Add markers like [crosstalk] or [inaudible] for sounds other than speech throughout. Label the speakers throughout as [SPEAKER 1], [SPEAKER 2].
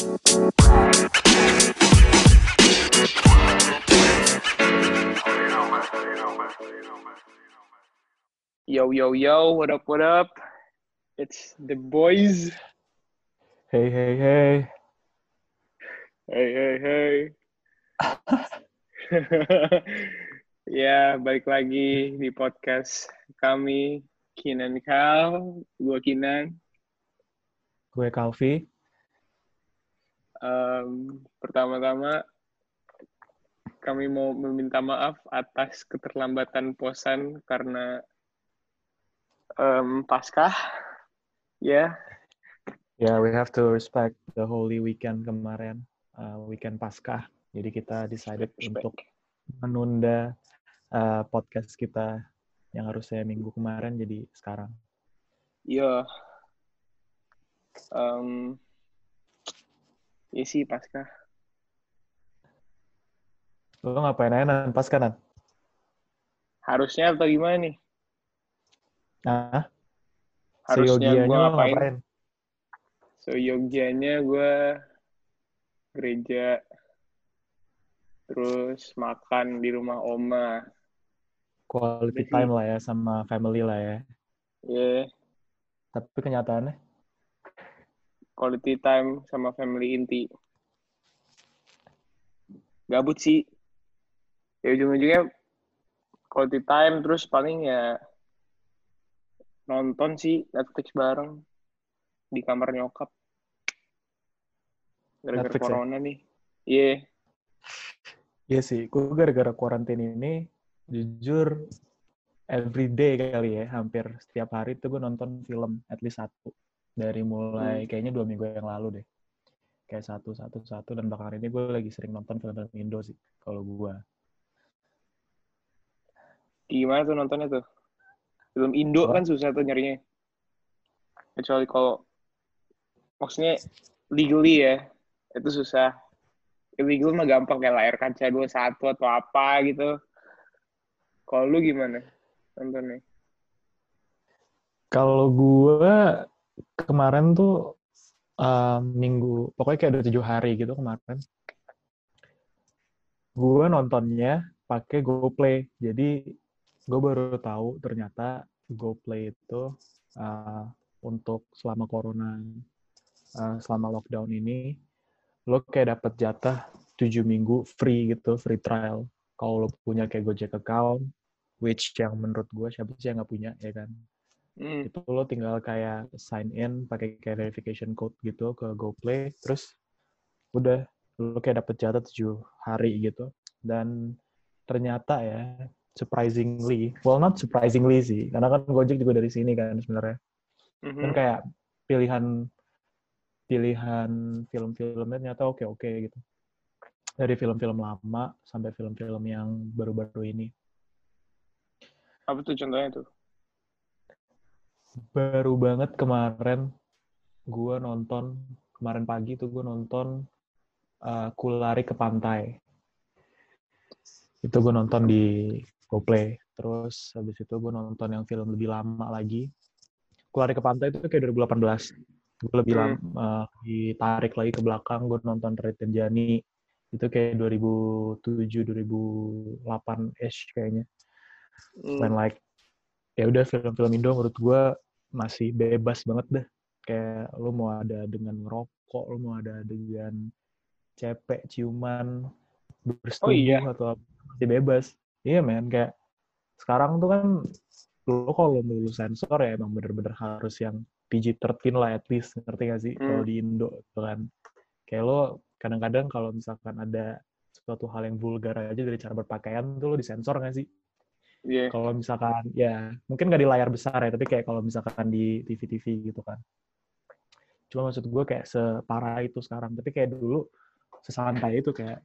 [SPEAKER 1] Yo, yo, yo, what up, what up? It's the boys.
[SPEAKER 2] Hey, hey, hey.
[SPEAKER 1] Hey, hey, hey. [laughs] ya, balik lagi di podcast kami, Kinan Kal. Gue Kinan.
[SPEAKER 2] Gue Kalvi.
[SPEAKER 1] Um, pertama-tama, kami mau meminta maaf atas keterlambatan posan karena um, Paskah. Ya,
[SPEAKER 2] Yeah, we have to respect the Holy Weekend kemarin, uh, weekend Paskah. Jadi kita decided
[SPEAKER 1] Respect.
[SPEAKER 2] untuk menunda uh, podcast kita yang harusnya minggu kemarin jadi sekarang.
[SPEAKER 1] Iya. Um, ya sih Paskah.
[SPEAKER 2] Lo ngapain aja nan pas kanan?
[SPEAKER 1] Harusnya atau gimana nih?
[SPEAKER 2] Nah,
[SPEAKER 1] Harusnya gue ngapain?
[SPEAKER 2] ngapain?
[SPEAKER 1] So Yogyanya gue gereja, terus makan di rumah oma.
[SPEAKER 2] Quality time lah ya sama family lah ya.
[SPEAKER 1] Ya,
[SPEAKER 2] Tapi kenyataannya,
[SPEAKER 1] quality time sama family inti. Gabut sih. Ya ujung-ujungnya quality time terus paling ya nonton sih Netflix bareng di kamar nyokap. Gara-gara
[SPEAKER 2] ya?
[SPEAKER 1] corona nih. Iya.
[SPEAKER 2] Iya sih, gue gara-gara quarantine ini, jujur every day kali ya, hampir setiap hari tuh gue nonton film at least satu. Dari mulai
[SPEAKER 1] Hmm.
[SPEAKER 2] kayaknya dua minggu yang lalu deh. Kayak satu, satu, satu, dan belakangan ini gue lagi sering nonton film-film Indo sih, kalau gue.
[SPEAKER 1] Gimana tuh nontonnya tuh? Film Indo kan susah tuh nyarinya. Kecuali kalau maksudnya legally ya, itu susah. Illegal mah gampang kayak layar kaca 21 atau apa gitu. Kalau lu gimana nontonnya?
[SPEAKER 2] Kalau gue kemarin tuh uh, minggu, pokoknya kayak udah tujuh hari gitu kemarin. Gue nontonnya pakai GoPlay. Jadi gue baru tahu ternyata GoPlay itu uh, untuk selama corona, uh, selama lockdown ini, lo kayak dapat jatah tujuh minggu free gitu, free trial. Kalau lo punya kayak Gojek account, which yang menurut gue siapa sih yang nggak punya ya kan?
[SPEAKER 1] Hmm.
[SPEAKER 2] itu lo tinggal kayak sign in pakai kayak verification code gitu ke GoPlay terus udah lo kayak dapet jatah tujuh hari gitu dan ternyata ya surprisingly well not surprisingly sih karena kan Gojek juga dari sini kan sebenarnya
[SPEAKER 1] Mhm.
[SPEAKER 2] kan kayak pilihan pilihan film-filmnya ternyata oke oke gitu dari film-film lama sampai film-film yang baru-baru ini
[SPEAKER 1] Apa tuh contohnya tuh?
[SPEAKER 2] Baru banget kemarin gue nonton kemarin pagi tuh gue nonton uh, Ku Lari ke Pantai. Itu gue nonton di GoPlay. Terus habis itu gue nonton yang film lebih lama lagi. Ku Lari ke Pantai itu kayak 2018 gue lebih
[SPEAKER 1] Hmm.
[SPEAKER 2] lama uh, ditarik lagi ke belakang gue nonton Rit dan Jani itu kayak 2007 2008 ish kayaknya.
[SPEAKER 1] Hmm.
[SPEAKER 2] when like ya udah film-film Indo menurut gue masih bebas banget deh. Kayak lu mau ada dengan ngerokok lu mau ada dengan cepek ciuman bersetubuh
[SPEAKER 1] iya?
[SPEAKER 2] atau apa, masih bebas. Iya men kayak sekarang tuh kan lu kalau mau lu sensor ya emang bener-bener harus yang PG-13 lah at least ngerti gak sih? Kalau
[SPEAKER 1] Hmm.
[SPEAKER 2] di Indo gitu kan. Kayak lo kadang-kadang kalau misalkan ada suatu hal yang vulgar aja dari cara berpakaian tuh lo disensor gak sih
[SPEAKER 1] Iya.
[SPEAKER 2] kalau misalkan ya mungkin nggak di layar besar ya tapi kayak kalau misalkan di TV-TV gitu kan. Cuma maksud gue kayak separah itu sekarang. Tapi kayak dulu sesantai itu kayak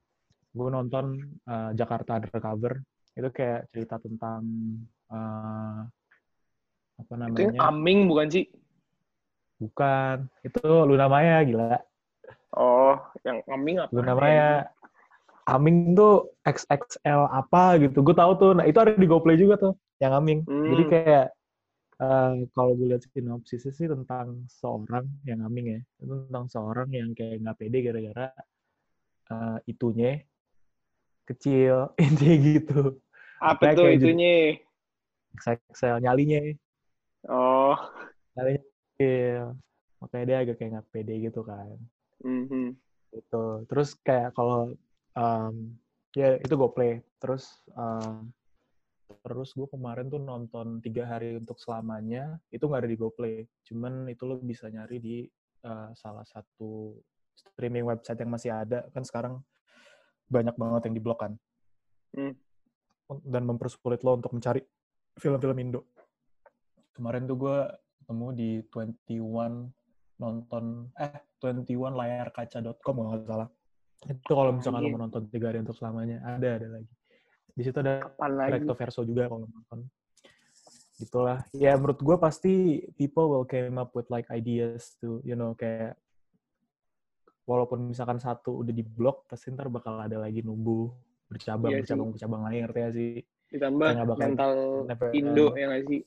[SPEAKER 2] gue nonton uh, Jakarta Undercover. Itu kayak cerita tentang uh, apa
[SPEAKER 1] Itu yang
[SPEAKER 2] namanya?
[SPEAKER 1] Aming bukan sih?
[SPEAKER 2] bukan. Itu Luna Maya gila.
[SPEAKER 1] Oh, yang Aming apa?
[SPEAKER 2] Luna Maya Aming tuh XXL apa gitu gue tahu tuh nah itu ada di GoPlay juga tuh yang Aming jadi
[SPEAKER 1] Hmm.
[SPEAKER 2] kayak Uh, kalau gue lihat sinopsisnya sih tentang seorang yang ngaming ya, itu tentang seorang yang kayak nggak pede gara-gara uh, itunya kecil, [laughs] intinya gitu.
[SPEAKER 1] Apa tuh itunya?
[SPEAKER 2] XXL nyalinya.
[SPEAKER 1] Oh.
[SPEAKER 2] Nyalinya kecil. Makanya dia agak kayak nggak pede gitu kan.
[SPEAKER 1] Mm-hmm.
[SPEAKER 2] Gitu. Terus kayak kalau um, ya itu gue play. Terus uh, terus gue kemarin tuh nonton tiga hari untuk selamanya itu nggak ada di GoPlay cuman itu lo bisa nyari di uh, salah satu streaming website yang masih ada kan sekarang banyak banget yang diblok kan
[SPEAKER 1] hmm.
[SPEAKER 2] dan mempersulit lo untuk mencari film-film Indo. Kemarin tuh gue ketemu di 21 nonton eh 21 layar kaca.com kalau nggak salah. Itu kalau oh, misalkan lo mau nonton tiga hari untuk selamanya ada ada lagi. Di situ ada recto verso juga kalau nonton. Gitulah. Ya menurut gue pasti people will came up with like ideas to you know kayak walaupun misalkan satu udah di blok pasti ntar bakal ada lagi numbuh bercabang iya bercabang bercabang lain ngerti ya sih
[SPEAKER 1] ditambah bakal, mental never, Indo uh, ya nggak sih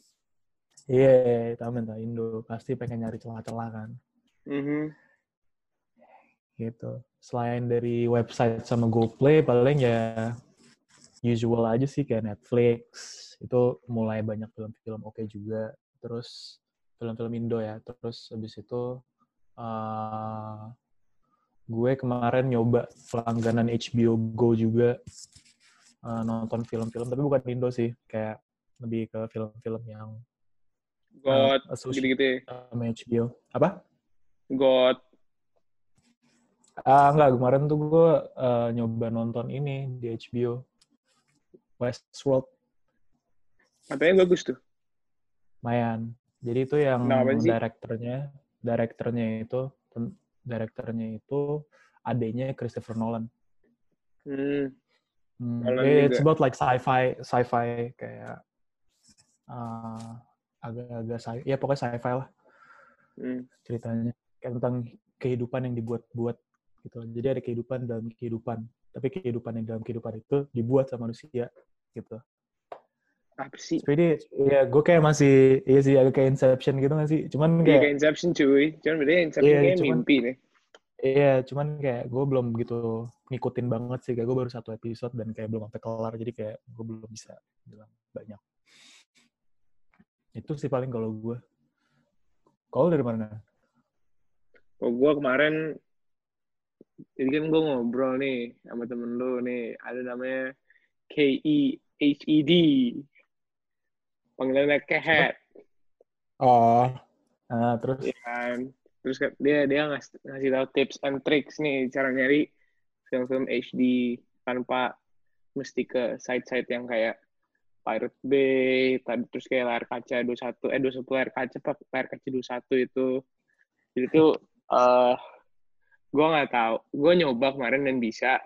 [SPEAKER 2] iya yeah, ditambah mental Indo pasti pengen nyari celah-celah kan
[SPEAKER 1] mm-hmm.
[SPEAKER 2] Gitu. Selain dari website sama GoPlay paling ya usual aja sih kayak Netflix. Itu mulai banyak film-film oke okay juga. Terus film-film Indo ya. Terus habis itu uh, gue kemarin nyoba langganan HBO Go juga. Uh, nonton film-film tapi bukan Indo sih. Kayak lebih ke film-film yang
[SPEAKER 1] God uh, gitu-gitu
[SPEAKER 2] ya? sama HBO apa?
[SPEAKER 1] God
[SPEAKER 2] ah enggak kemarin tuh gue uh, nyoba nonton ini di HBO Westworld.
[SPEAKER 1] Katanya bagus tuh.
[SPEAKER 2] Mayan jadi itu yang nah, direkturnya direkturnya itu direkturnya itu adanya Christopher Nolan.
[SPEAKER 1] Hmm.
[SPEAKER 2] Hmm, Nolan it's about like sci-fi, sci-fi kayak uh, agak-agak sci, ya pokoknya sci-fi lah
[SPEAKER 1] hmm.
[SPEAKER 2] ceritanya kayak tentang kehidupan yang dibuat-buat gitu. Jadi ada kehidupan dalam kehidupan, tapi kehidupan yang dalam kehidupan itu dibuat sama manusia gitu.
[SPEAKER 1] Apa sih?
[SPEAKER 2] Jadi ya gue kayak masih iya sih agak kayak Inception gitu gak sih? Cuman iya, kayak,
[SPEAKER 1] iya, kayak Inception cuy. Cuman beda Inception iya, kayak cuman, mimpi nih.
[SPEAKER 2] Iya, cuman kayak gue belum gitu ngikutin banget sih. Kayak gue baru satu episode dan kayak belum sampai kelar. Jadi kayak gue belum bisa bilang banyak. Itu sih paling kalau gue. Kalau dari mana?
[SPEAKER 1] Oh, gue kemarin, jadi kan gue ngobrol nih sama temen lu nih. Ada namanya K-E-H-E-D panggilannya Kehet.
[SPEAKER 2] Oh, uh, terus?
[SPEAKER 1] Ya kan? Terus dia dia ngasih, ngasih tahu tips and tricks nih cara nyari film-film HD tanpa mesti ke site-site yang kayak Pirate Bay, tadi terus kayak layar kaca 21, eh 21 layar kaca, layar kaca 21 itu. Jadi itu uh, gue nggak tahu. Gue nyoba kemarin dan bisa,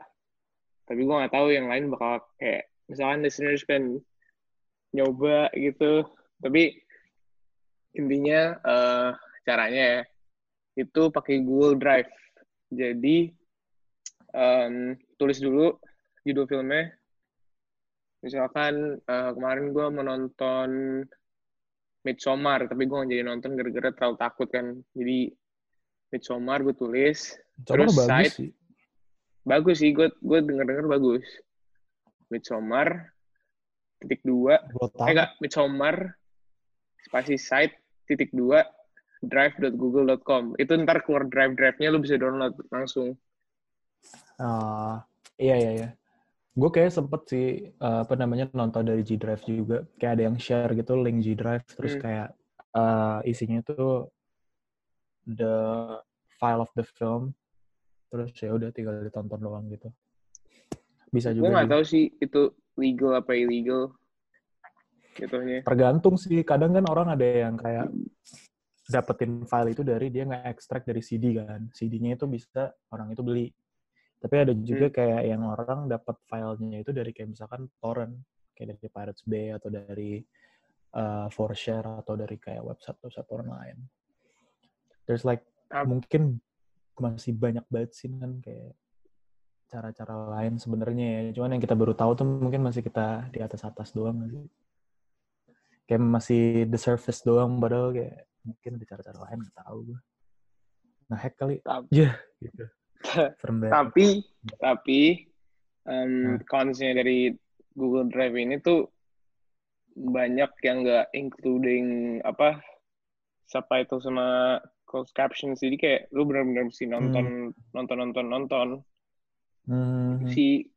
[SPEAKER 1] tapi gue nggak tahu yang lain bakal kayak misalkan listeners kan nyoba gitu. Tapi intinya uh, caranya ya itu pakai Google Drive. Jadi um, tulis dulu judul filmnya. Misalkan uh, kemarin gue menonton Midsommar tapi gue gak jadi nonton gara-gara terlalu takut kan. Jadi Midsommar gue tulis
[SPEAKER 2] Midsommar terus bagus site sih.
[SPEAKER 1] bagus sih gue gue denger denger bagus. Midsommar titik dua. Eh enggak Midsommar spasi site titik dua drive.google.com itu ntar keluar drive drive-nya lu bisa download langsung.
[SPEAKER 2] Uh, iya iya iya. Gue kayak sempet sih uh, apa namanya nonton dari G Drive juga. Kayak ada yang share gitu link G Drive terus hmm. kayak uh, isinya tuh the file of the film terus ya udah tinggal ditonton doang gitu bisa juga
[SPEAKER 1] gue nggak tahu sih itu legal apa illegal gitunya.
[SPEAKER 2] Tergantung sih. Kadang kan orang ada yang kayak dapetin file itu dari dia nggak ekstrak dari CD kan. CD-nya itu bisa orang itu beli. Tapi ada juga hmm. kayak yang orang dapat filenya itu dari kayak misalkan torrent, kayak dari Pirates Bay atau dari uh, share atau dari kayak website-website orang lain. There's like um, mungkin masih banyak banget sih kan kayak cara-cara lain sebenarnya ya. Cuman yang kita baru tahu tuh mungkin masih kita di atas-atas doang sih. kayak masih the surface doang padahal kayak mungkin ada cara-cara lain nggak tahu gue nah hack kali.
[SPEAKER 1] Tapi-
[SPEAKER 2] ya gitu. [laughs] Serem banget.
[SPEAKER 1] Tapi tapi um, consnya dari Google Drive ini tuh banyak yang nggak including apa subtitle sama closed captions. Jadi kayak lu benar-benar mesti nonton nonton nonton nonton.
[SPEAKER 2] Hmm,
[SPEAKER 1] si
[SPEAKER 2] ya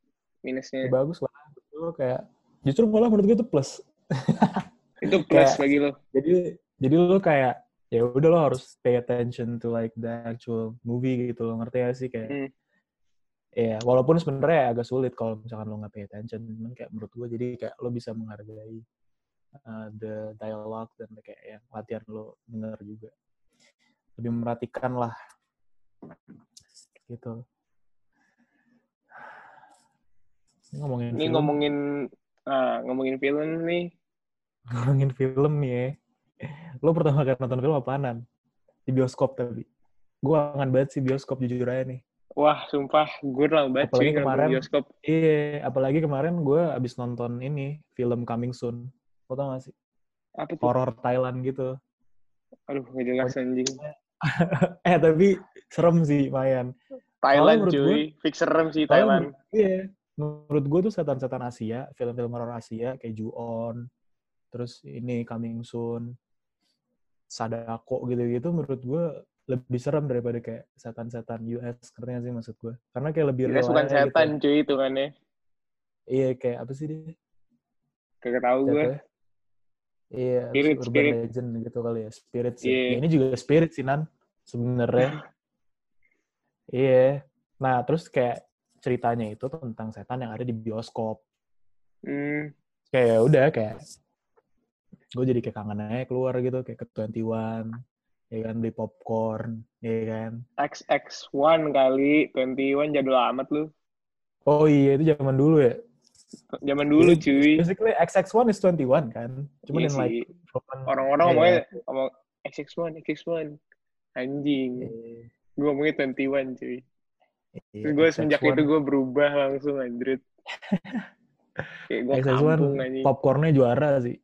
[SPEAKER 1] minusnya
[SPEAKER 2] bagus lah. Itu kayak justru malah menurut gue itu plus. [laughs]
[SPEAKER 1] Itu plus
[SPEAKER 2] kayak-
[SPEAKER 1] bagi lo
[SPEAKER 2] jadi jadi lu kayak ya udah lo harus pay attention to like the actual movie gitu lo. Ngerti gak sih? Kayak
[SPEAKER 1] Hmm.
[SPEAKER 2] ya walaupun sebenarnya agak sulit kalau misalkan lo nggak pay attention. Cuman kayak menurut gue jadi kayak lo bisa menghargai uh, the dialogue dan kayak ya latihan lo denger juga lebih memperhatikan lah. Gitu. Ini ngomongin
[SPEAKER 1] ini
[SPEAKER 2] film,
[SPEAKER 1] ngomongin ah, ngomongin film nih. [laughs]
[SPEAKER 2] Ngomongin film ya. Lo pertama kali nonton film apaanan di bioskop tapi. Gue kangen banget sih bioskop jujur aja nih.
[SPEAKER 1] Wah sumpah gue lama banget
[SPEAKER 2] Apalagi
[SPEAKER 1] cuy
[SPEAKER 2] kemarin-
[SPEAKER 1] bioskop.
[SPEAKER 2] Iya, apalagi kemarin gue abis nonton ini film Coming Soon. Lo tau gak sih?
[SPEAKER 1] apa tuh?
[SPEAKER 2] Horor Thailand gitu.
[SPEAKER 1] aduh gak jelas anjing [laughs]
[SPEAKER 2] eh tapi serem sih, lumayan.
[SPEAKER 1] Thailand cuy fix serem sih Thailand
[SPEAKER 2] menurut- Iya. Menurut gue tuh setan-setan Asia, film-film horor Asia kayak Ju-on, terus ini Coming Soon, Sadako gitu-gitu menurut gue lebih serem daripada kayak setan-setan US, ngerti gak sih maksud gue? Karena kayak lebih real
[SPEAKER 1] bukan
[SPEAKER 2] gitu.
[SPEAKER 1] setan cuy itu kan ya
[SPEAKER 2] Iya, kayak apa sih dia?
[SPEAKER 1] kagak tahu gue
[SPEAKER 2] jatuhnya? Iya,
[SPEAKER 1] Spirit,
[SPEAKER 2] urban
[SPEAKER 1] spirit.
[SPEAKER 2] legend gitu kali ya, spirit sih.
[SPEAKER 1] Iya.
[SPEAKER 2] Ya, ini juga spirit sih Nan, sebenarnya. iya. Nah, terus kayak ceritanya itu tentang setan yang ada di bioskop.
[SPEAKER 1] hmm,
[SPEAKER 2] Kayak ya udah kayak gue jadi kayak kangen aja keluar gitu kayak ke 21 ya kan beli popcorn ya kan.
[SPEAKER 1] XX1 kali 21 jadul amat lu.
[SPEAKER 2] Oh iya itu zaman dulu ya.
[SPEAKER 1] Zaman dulu
[SPEAKER 2] Iya,
[SPEAKER 1] cuy.
[SPEAKER 2] basically XX1 is 21 kan. Cuman
[SPEAKER 1] Iya
[SPEAKER 2] in like
[SPEAKER 1] orang-orang
[SPEAKER 2] Iya.
[SPEAKER 1] ngomongnya ngomong XX1 XX1 anjing
[SPEAKER 2] Iya,
[SPEAKER 1] gue ngomongnya 21 cuy
[SPEAKER 2] iya,
[SPEAKER 1] Terus gue semenjak
[SPEAKER 2] XX1.
[SPEAKER 1] itu gue berubah langsung anjrit [laughs] kayak gue
[SPEAKER 2] XX1
[SPEAKER 1] kampung anjing
[SPEAKER 2] popcornnya juara sih.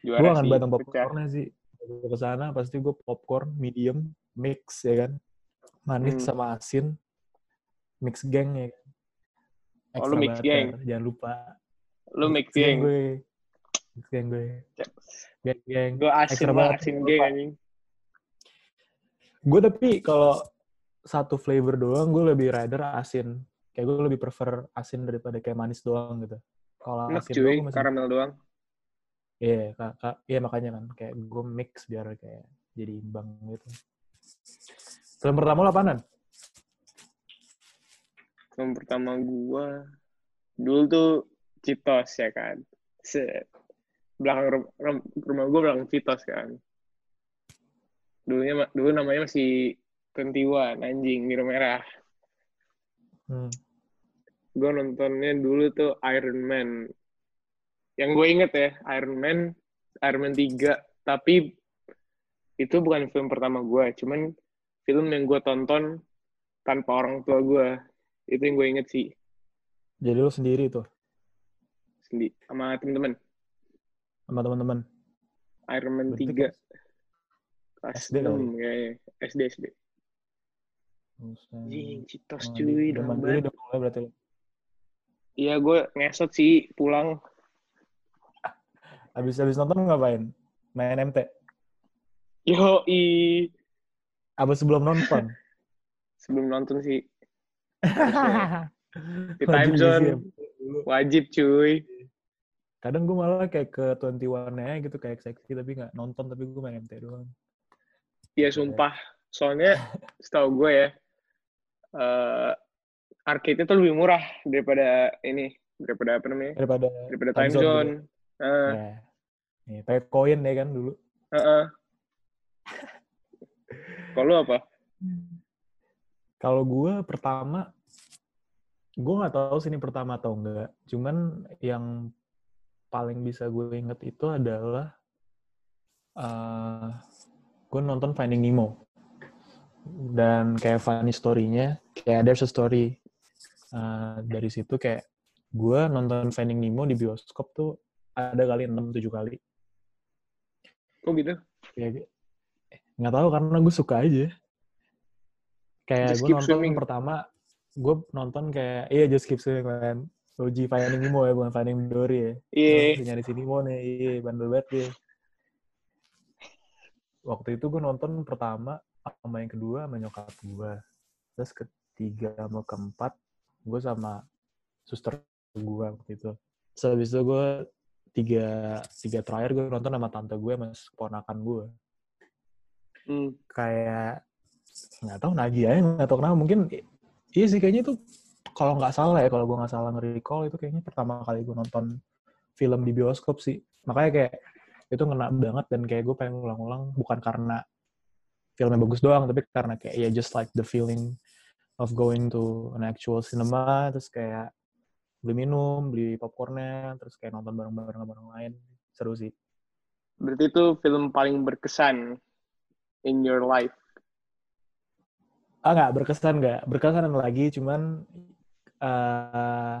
[SPEAKER 1] juara
[SPEAKER 2] gue akan batang popcornnya sih. Gue ke sana pasti gue popcorn medium mix ya kan, manis
[SPEAKER 1] Hmm.
[SPEAKER 2] sama asin, mix gang ya kan.
[SPEAKER 1] Oh, lu mix
[SPEAKER 2] butter,
[SPEAKER 1] gang?
[SPEAKER 2] jangan lupa.
[SPEAKER 1] lu mix
[SPEAKER 2] gang
[SPEAKER 1] geng
[SPEAKER 2] gue, mix gang gue, gang gang.
[SPEAKER 1] gue asin asin geng anjing
[SPEAKER 2] Gue tapi kalau satu flavor doang gue lebih rather asin. Kayak gue lebih prefer asin daripada kayak manis doang gitu. Kalau asin
[SPEAKER 1] cuy
[SPEAKER 2] doang masih
[SPEAKER 1] karamel doang
[SPEAKER 2] Iya, kak, kak, iya makanya kan kayak gue mix biar kayak jadi imbang gitu. Film pertama lo apaanan?
[SPEAKER 1] film pertama gue dulu tuh Citos ya kan Set. belakang rum- rum- rumah gue belakang Citos kan dulunya dulu namanya masih 21 anjing biru merah.
[SPEAKER 2] Hmm.
[SPEAKER 1] gue nontonnya dulu tuh Iron Man. Yang gue inget ya Iron Man Iron Man 3 tapi itu bukan film pertama gue cuman film yang gue tonton tanpa orang tua gue itu yang gue inget sih.
[SPEAKER 2] Jadi lo sendiri tuh?
[SPEAKER 1] Sendi sama temen-temen.
[SPEAKER 2] Sama teman-teman.
[SPEAKER 1] Iron Man
[SPEAKER 2] Berarti
[SPEAKER 1] 3 kelas
[SPEAKER 2] SD kali?
[SPEAKER 1] 6 kayaknya SD SD. Anjing, Citos
[SPEAKER 2] Mandi-
[SPEAKER 1] cuy
[SPEAKER 2] udah mandiri
[SPEAKER 1] banget
[SPEAKER 2] udah mulai berarti
[SPEAKER 1] iya gue ngesot sih pulang
[SPEAKER 2] Abis abis nonton ngapain? Main MT.
[SPEAKER 1] yo i
[SPEAKER 2] Apa sebelum nonton? [laughs]
[SPEAKER 1] sebelum nonton sih [laughs] di time zone
[SPEAKER 2] ya.
[SPEAKER 1] wajib cuy
[SPEAKER 2] Kadang gue malah kayak ke 21 nya gitu kayak seksi tapi nggak nonton tapi gue main MT doang.
[SPEAKER 1] Iya sumpah. Soalnya setahu gue ya, eh arcade itu lebih murah daripada ini, daripada apa namanya?
[SPEAKER 2] Daripada
[SPEAKER 1] Daripada
[SPEAKER 2] Time
[SPEAKER 1] time
[SPEAKER 2] zone
[SPEAKER 1] zone. Heeh,
[SPEAKER 2] ya. Nih, pakai koin ya kan dulu.
[SPEAKER 1] heeh. Kalau lu apa?
[SPEAKER 2] Kalau gue pertama, gue nggak tahu sih ini pertama atau enggak. Cuman yang paling bisa gue inget itu adalah eh gue nonton Finding Nemo. Dan kayak funny story-nya, kayak there's a story eh, dari situ kayak gue nonton Finding Nemo di bioskop tuh ada kali 6-7 kali.
[SPEAKER 1] Kok gitu?
[SPEAKER 2] ya nggak tahu karena gue suka aja kayak gue nonton
[SPEAKER 1] swimming.
[SPEAKER 2] pertama gue nonton kayak iya just keep swimming man Uji Finding Nemo ya bukan Finding Dory ya
[SPEAKER 1] Iya.
[SPEAKER 2] Oh, nyari sini mau nih iya bandel banget dia waktu itu gue nonton pertama sama yang kedua sama nyokap gue terus ketiga sama keempat gue sama suster gue waktu itu. Terus habis itu gue tiga tiga terakhir gue nonton sama tante gue sama keponakan gue
[SPEAKER 1] Hmm.
[SPEAKER 2] kayak nggak tahu nagih aja nggak tahu kenapa. Mungkin iya sih kayaknya itu kalau nggak salah ya kalau gue nggak salah nge-recall itu kayaknya pertama kali gue nonton film di bioskop sih. Makanya kayak itu ngena banget dan kayak gue pengen ulang-ulang bukan karena filmnya bagus doang tapi karena kayak ya just like the feeling of going to an actual cinema terus kayak beli minum beli popcornnya terus kayak nonton bareng-bareng sama orang lain seru sih
[SPEAKER 1] Berarti itu film paling berkesan in your life.
[SPEAKER 2] ah nggak berkesan nggak berkesan lagi cuman eh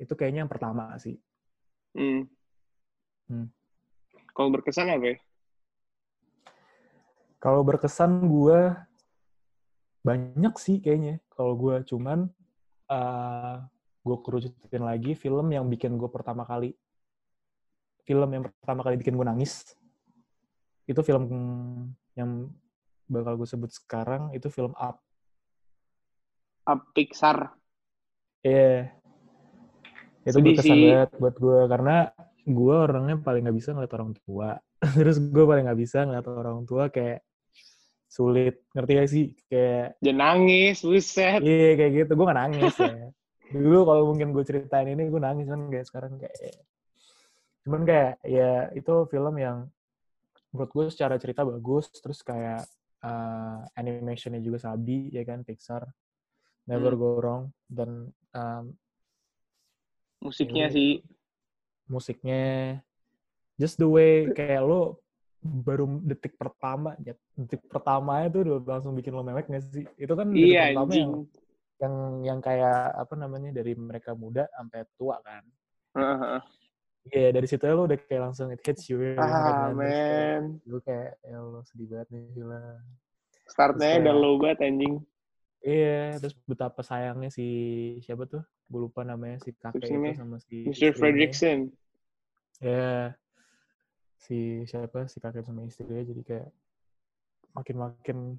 [SPEAKER 2] itu kayaknya yang pertama sih
[SPEAKER 1] Hmm.
[SPEAKER 2] Hmm.
[SPEAKER 1] Kalau berkesan apa ya?
[SPEAKER 2] kalau berkesan gue banyak sih kayaknya kalau gue cuman eh gue kerucutin lagi film yang bikin gue pertama kali film yang pertama kali bikin gue nangis itu film yang bakal gue sebut sekarang itu film Up
[SPEAKER 1] Up Pixar.
[SPEAKER 2] Iya. Itu
[SPEAKER 1] Sedih
[SPEAKER 2] berkesan
[SPEAKER 1] sih.
[SPEAKER 2] banget buat gue karena gue orangnya paling nggak bisa ngeliat orang tua. [laughs] Terus gue paling nggak bisa ngeliat orang tua kayak sulit. Ngerti gak sih? Kayak
[SPEAKER 1] Dia nangis, buset.
[SPEAKER 2] iya kayak gitu. Gue gak nangis ya. Dulu kalau mungkin gue ceritain ini gue nangis kan kayak sekarang kayak cuman kayak ya itu film yang menurut gue secara cerita bagus terus kayak uh, animationnya juga sabi ya kan Pixar never
[SPEAKER 1] Hmm.
[SPEAKER 2] go wrong dan um,
[SPEAKER 1] Musiknya
[SPEAKER 2] Ini-
[SPEAKER 1] sih.
[SPEAKER 2] Musiknya just the way kayak lo baru detik pertama ya, detik pertama itu udah langsung bikin lo mewek gak sih itu kan detik
[SPEAKER 1] Iya,
[SPEAKER 2] pertama yang yang yang kayak apa namanya dari mereka muda sampai tua kan. Iya dari situ lo udah kayak langsung it hits you ya,
[SPEAKER 1] Ah,
[SPEAKER 2] kayak
[SPEAKER 1] man.
[SPEAKER 2] Gue kayak ya Allah sedih banget nih film.
[SPEAKER 1] Startnya udah low banget, anjing.
[SPEAKER 2] Iya, terus betapa sayangnya si siapa tuh? Gue lupa namanya si kakek itu sama si
[SPEAKER 1] Mr. Fredrickson.
[SPEAKER 2] Ya, si siapa si kakek sama istrinya jadi kayak makin-makin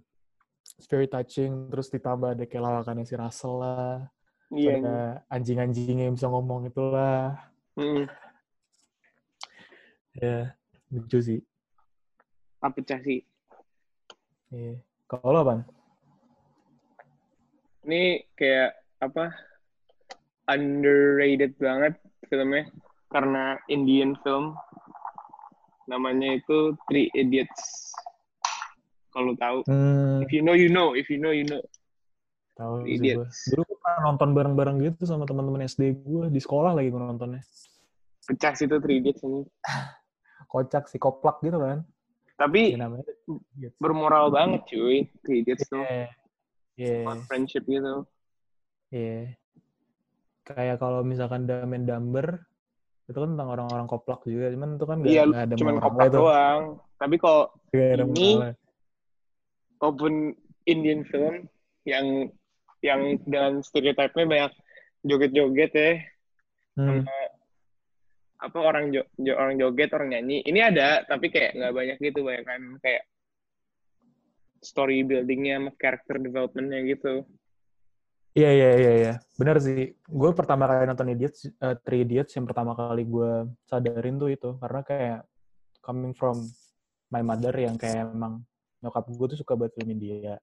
[SPEAKER 2] very touching. Terus ditambah ada kayak lawakannya si Russell lah,
[SPEAKER 1] Iya.
[SPEAKER 2] ada anjing-anjingnya yang bisa ngomong itulah.
[SPEAKER 1] Mm.
[SPEAKER 2] Ya, lucu sih.
[SPEAKER 1] Apa sih?
[SPEAKER 2] Iya. Kalau lo apaan?
[SPEAKER 1] Ini kayak apa? Underrated banget filmnya karena Indian film. Namanya itu Three Idiots. Kalau tahu.
[SPEAKER 2] Hmm,
[SPEAKER 1] If you know, you know. If you know, you know.
[SPEAKER 2] tahu sih gue.
[SPEAKER 1] Idiots.
[SPEAKER 2] Dulu gue pernah nonton bareng-bareng gitu sama teman-teman SD gue di sekolah lagi gue nontonnya.
[SPEAKER 1] Pecah sih itu Three Idiots ini. [laughs]
[SPEAKER 2] Kocak si koplak gitu kan.
[SPEAKER 1] Tapi
[SPEAKER 2] Ya namanya.
[SPEAKER 1] Bermoral banget cuy. Three Idiots tuh. About friendship gitu.
[SPEAKER 2] Iya. Kayak kalau misalkan and Dumber itu kan tentang orang-orang koplak juga, cuman itu kan nggak
[SPEAKER 1] Iya,
[SPEAKER 2] nggak ada
[SPEAKER 1] cuman kopak
[SPEAKER 2] itu.
[SPEAKER 1] doang. Tapi kalau Ini walaupun Indian film yang yang dengan stereotipnya banyak joget-joget ya,
[SPEAKER 2] Hmm.
[SPEAKER 1] apa orang jo, jo- orang joget, orang nyanyi. Ini ada, tapi kayak nggak banyak gitu, banyak kan kayak story buildingnya sama character developmentnya gitu.
[SPEAKER 2] Iya iya iya iya. Benar sih. Gue pertama kali nonton Idiots, eh, Three Idiots yang pertama kali gue sadarin tuh itu karena kayak coming from my mother yang kayak emang nyokap gue tuh suka buat film India.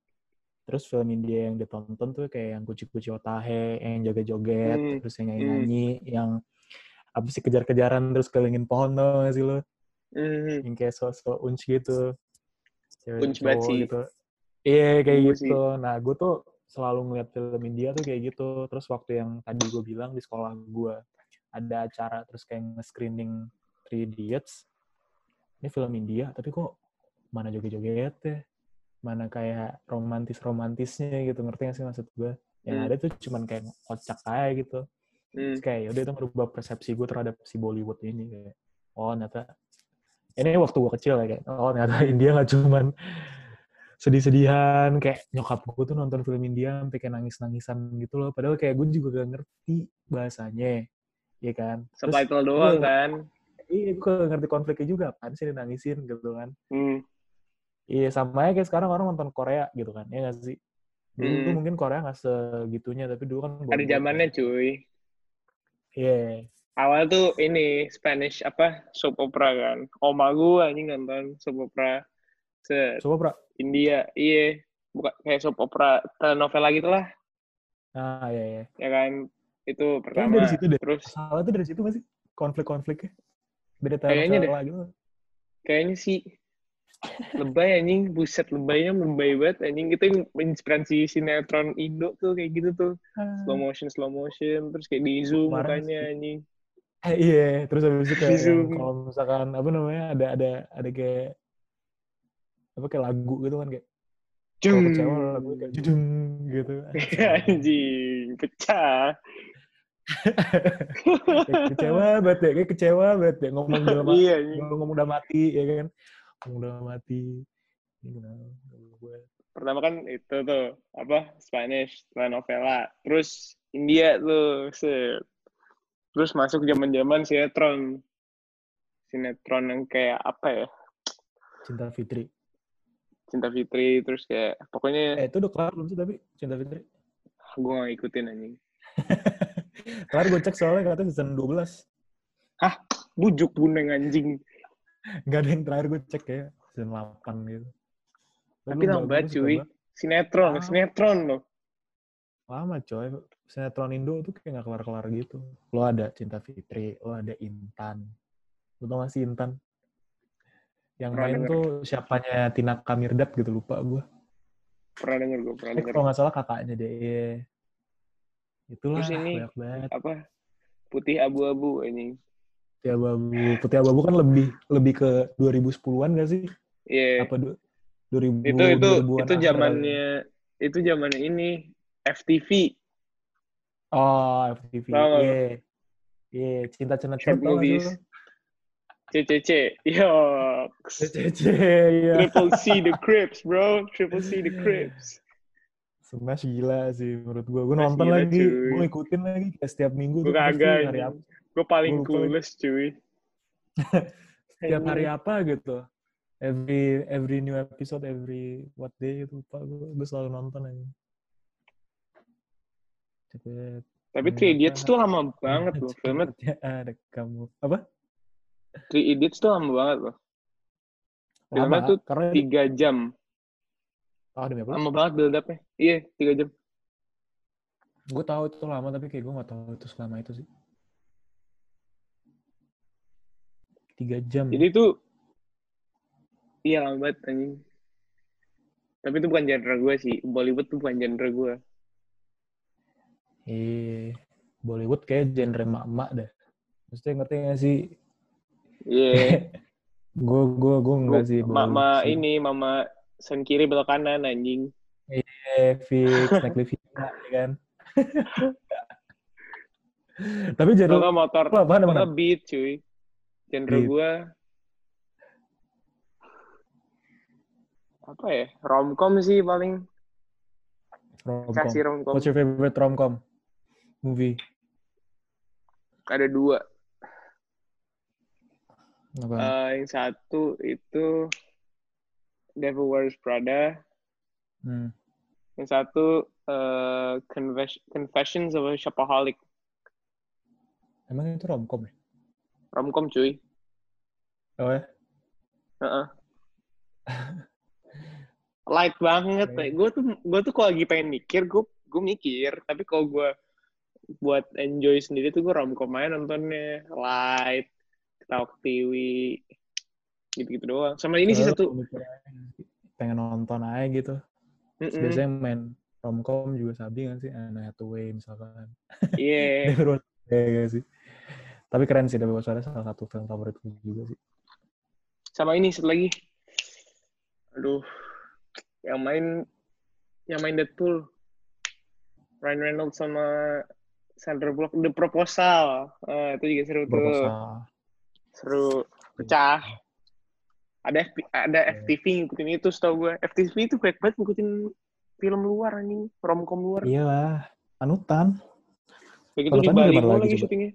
[SPEAKER 2] Terus film India yang ditonton tuh kayak yang kuci-kuci otahe, yang joget-joget,
[SPEAKER 1] Hmm,
[SPEAKER 2] terus yang nyanyi-nyanyi, yang apa sih kejar-kejaran terus kelilingin pohon tuh gak sih lo?
[SPEAKER 1] Mhm.
[SPEAKER 2] Yang kayak so-so unch gitu. Cewek
[SPEAKER 1] Unch banget
[SPEAKER 2] cowok
[SPEAKER 1] sih.
[SPEAKER 2] gitu. Iya kayak
[SPEAKER 1] Gue
[SPEAKER 2] gitu. Nah gue tuh selalu ngeliat film India tuh kayak gitu. Terus waktu yang tadi gue bilang di sekolah gue ada acara terus kayak nge-screening Three Idiots. Ini film India, tapi kok mana joget-joget ya? Mana kayak romantis-romantisnya gitu. Ngerti gak sih maksud gue? Yang
[SPEAKER 1] Hmm.
[SPEAKER 2] ada tuh cuman kayak kocak aja gitu.
[SPEAKER 1] Hmm.
[SPEAKER 2] Terus kayak yaudah itu merubah persepsi gue terhadap si Bollywood ini. Kayak, oh ternyata ini waktu gue kecil ya kayak oh ternyata [laughs] India nggak cuman sedih-sedihan kayak nyokap gue tuh nonton film India sampai kayak nangis-nangisan gitu loh. Padahal kayak gue juga gak ngerti bahasanya ya kan?
[SPEAKER 1] Subtitle doang kan?
[SPEAKER 2] Iya gue gak ngerti konfliknya juga apaan sih nangisin gitu kan?
[SPEAKER 1] Hmm.
[SPEAKER 2] iya sama aja kayak sekarang orang nonton Korea gitu kan ya gak sih? Dulu
[SPEAKER 1] Hmm.
[SPEAKER 2] tuh mungkin Korea gak segitunya tapi dulu kan
[SPEAKER 1] ada zamannya
[SPEAKER 2] kan.
[SPEAKER 1] cuy
[SPEAKER 2] iya
[SPEAKER 1] awal tuh ini Spanish apa soap opera kan oma gue anjing nonton soap opera se
[SPEAKER 2] coba pra
[SPEAKER 1] India iya bukan kayak soap opera telenovela gitu lah
[SPEAKER 2] nah iya iya
[SPEAKER 1] ya kan itu
[SPEAKER 2] Kayaknya
[SPEAKER 1] pertama
[SPEAKER 2] dari situ deh.
[SPEAKER 1] terus
[SPEAKER 2] Salah tuh dari situ gak sih? Konflik-konfliknya. Dari
[SPEAKER 1] Kayaknya deh.
[SPEAKER 2] telenovela gitu.
[SPEAKER 1] kayaknya sih lebay anjing buset lebaynya lebay banget anjing itu yang menginspirasi sinetron Indo tuh kayak gitu tuh slow motion slow motion terus kayak di zoom
[SPEAKER 2] Kemarin sih.
[SPEAKER 1] anjing
[SPEAKER 2] Eh, [laughs] iya, terus habis itu kayak kalau misalkan apa namanya ada ada ada kayak apa kayak lagu gitu kan kayak
[SPEAKER 1] Jung.
[SPEAKER 2] kecewa lagu kayak judung gitu. [laughs]
[SPEAKER 1] anjing pecah
[SPEAKER 2] kecewa banget ya, kayak kecewa banget ya ngomong dalam
[SPEAKER 1] iya anjing
[SPEAKER 2] ngomong udah mati ya kan. Ngomong udah mati. Kenapa gue
[SPEAKER 1] pertama kan itu tuh apa Spanish telenovela terus India tuh set. Terus masuk zaman zaman sinetron sinetron yang kayak apa ya
[SPEAKER 2] Cinta Fitri.
[SPEAKER 1] Cinta Fitri terus kayak pokoknya
[SPEAKER 2] Eh, itu udah kelar belum sih tapi Cinta Fitri?
[SPEAKER 1] gue gak ngikutin anjing [laughs]
[SPEAKER 2] Kelar gue cek soalnya katanya season 12.
[SPEAKER 1] bujuk buneng anjing
[SPEAKER 2] Nggak ada yang terakhir gue cek ya season 8 gitu.
[SPEAKER 1] tapi lambat
[SPEAKER 2] suka
[SPEAKER 1] cuy sinetron
[SPEAKER 2] Ah.
[SPEAKER 1] sinetron loh
[SPEAKER 2] Lama coy. Sinetron Indo tuh kayak nggak kelar-kelar gitu. Lo ada Cinta Fitri, lo ada Intan. Lo tau gak sih Intan? Yang
[SPEAKER 1] Pernah
[SPEAKER 2] main
[SPEAKER 1] denger.
[SPEAKER 2] tuh siapanya Tina Kamirdad gitu, lupa gue.
[SPEAKER 1] pernah denger gue pernah
[SPEAKER 2] Eh,
[SPEAKER 1] denger
[SPEAKER 2] kalau nggak salah kakaknya deh. Itulah,
[SPEAKER 1] Terus ini,
[SPEAKER 2] banyak banget.
[SPEAKER 1] apa putih abu-abu anjing
[SPEAKER 2] Putih Abu-Abu. Putih Abu-Abu kan lebih lebih ke 2010-an gak sih?
[SPEAKER 1] iya
[SPEAKER 2] Apa du- 2000
[SPEAKER 1] itu itu
[SPEAKER 2] 2000-an
[SPEAKER 1] itu zamannya itu zaman ini FTV
[SPEAKER 2] Oh, FTV.
[SPEAKER 1] Tahu nggak lu?
[SPEAKER 2] Iya. Iya, cinta cenat
[SPEAKER 1] short
[SPEAKER 2] cenat
[SPEAKER 1] movies? CCC yo
[SPEAKER 2] CCC, iya.
[SPEAKER 1] Triple C the Crips bro Triple C the Crips
[SPEAKER 2] Smash gila sih menurut gue. Gue nonton
[SPEAKER 1] gila,
[SPEAKER 2] lagi, gue ikutin lagi kayak setiap minggu
[SPEAKER 1] gue kagak gue paling
[SPEAKER 2] Gua
[SPEAKER 1] clueless cuy [laughs]
[SPEAKER 2] Setiap hari apa gitu. Every every new episode, every what day itu lupa gue. Gue selalu nonton aja.
[SPEAKER 1] Tapi Three Idiots tuh lama banget loh filmnya
[SPEAKER 2] Cepetnya ada kamu. Apa?
[SPEAKER 1] Three Idiots tuh lama banget loh Filmnya
[SPEAKER 2] Lama,
[SPEAKER 1] tuh
[SPEAKER 2] karena
[SPEAKER 1] tiga jam
[SPEAKER 2] oh, demi apa?
[SPEAKER 1] lama banget build up-nya iya tiga jam
[SPEAKER 2] Gue tahu itu lama tapi kayak gue gak tahu itu selama itu sih. Tiga jam.
[SPEAKER 1] jadi tuh iya lama banget anjing tapi itu bukan genre gue sih Bollywood tuh bukan genre gue
[SPEAKER 2] Eh, Bollywood kayak genre mak-mak dah. Maksudnya ngerti gak sih?
[SPEAKER 1] iya [laughs]
[SPEAKER 2] gue gue gue enggak sih.
[SPEAKER 1] mama
[SPEAKER 2] sih.
[SPEAKER 1] ini mama sen kiri belok kanan anjing
[SPEAKER 2] Eh, fix, naik Livina, ya kan? [laughs] Tapi genre
[SPEAKER 1] motor kalau
[SPEAKER 2] emang?
[SPEAKER 1] nggak beat cuy genre gue apa ya romcom sih paling
[SPEAKER 2] Romcom.
[SPEAKER 1] kasih romcom
[SPEAKER 2] What's your favorite romcom movie?
[SPEAKER 1] ada dua
[SPEAKER 2] Apa?
[SPEAKER 1] Eh, yang satu itu Devil Wears Prada
[SPEAKER 2] hmm.
[SPEAKER 1] yang satu eh, Confess- Confessions of a Shopaholic
[SPEAKER 2] Emang itu romcom ya?
[SPEAKER 1] romcom cuy
[SPEAKER 2] Oh ya?
[SPEAKER 1] Heeh. light banget
[SPEAKER 2] Oke.
[SPEAKER 1] gue tuh gue tuh kalau lagi pengen mikir gue gue mikir tapi kalau gue buat enjoy sendiri tuh gue romcom aja nontonnya light ketawa ketiwi gitu gitu doang sama ini sih satu
[SPEAKER 2] pengen nonton aja gitu. Terus
[SPEAKER 1] Mm-mm.
[SPEAKER 2] Biasanya main romcom juga sabi gak sih? Anne Hathaway misalkan.
[SPEAKER 1] iya
[SPEAKER 2] Dewi Rose ya gak sih? Tapi keren sih, Dewi Rose salah satu film favorit gue juga sih.
[SPEAKER 1] sama ini satu lagi aduh yang main yang main Deadpool Ryan Reynolds sama Sandra Bullock The Proposal. Eh, itu juga seru tuh. Seru. Pecah. Ada FP, ada
[SPEAKER 2] Iya.
[SPEAKER 1] FTV ngikutin itu setahu gue FTV itu baik banget ngikutin film luar anjing. Romcom luar.
[SPEAKER 2] Iyalah, anutan.
[SPEAKER 1] begitu
[SPEAKER 2] Kalau
[SPEAKER 1] di Bali gue
[SPEAKER 2] lagi coba?
[SPEAKER 1] syutingnya.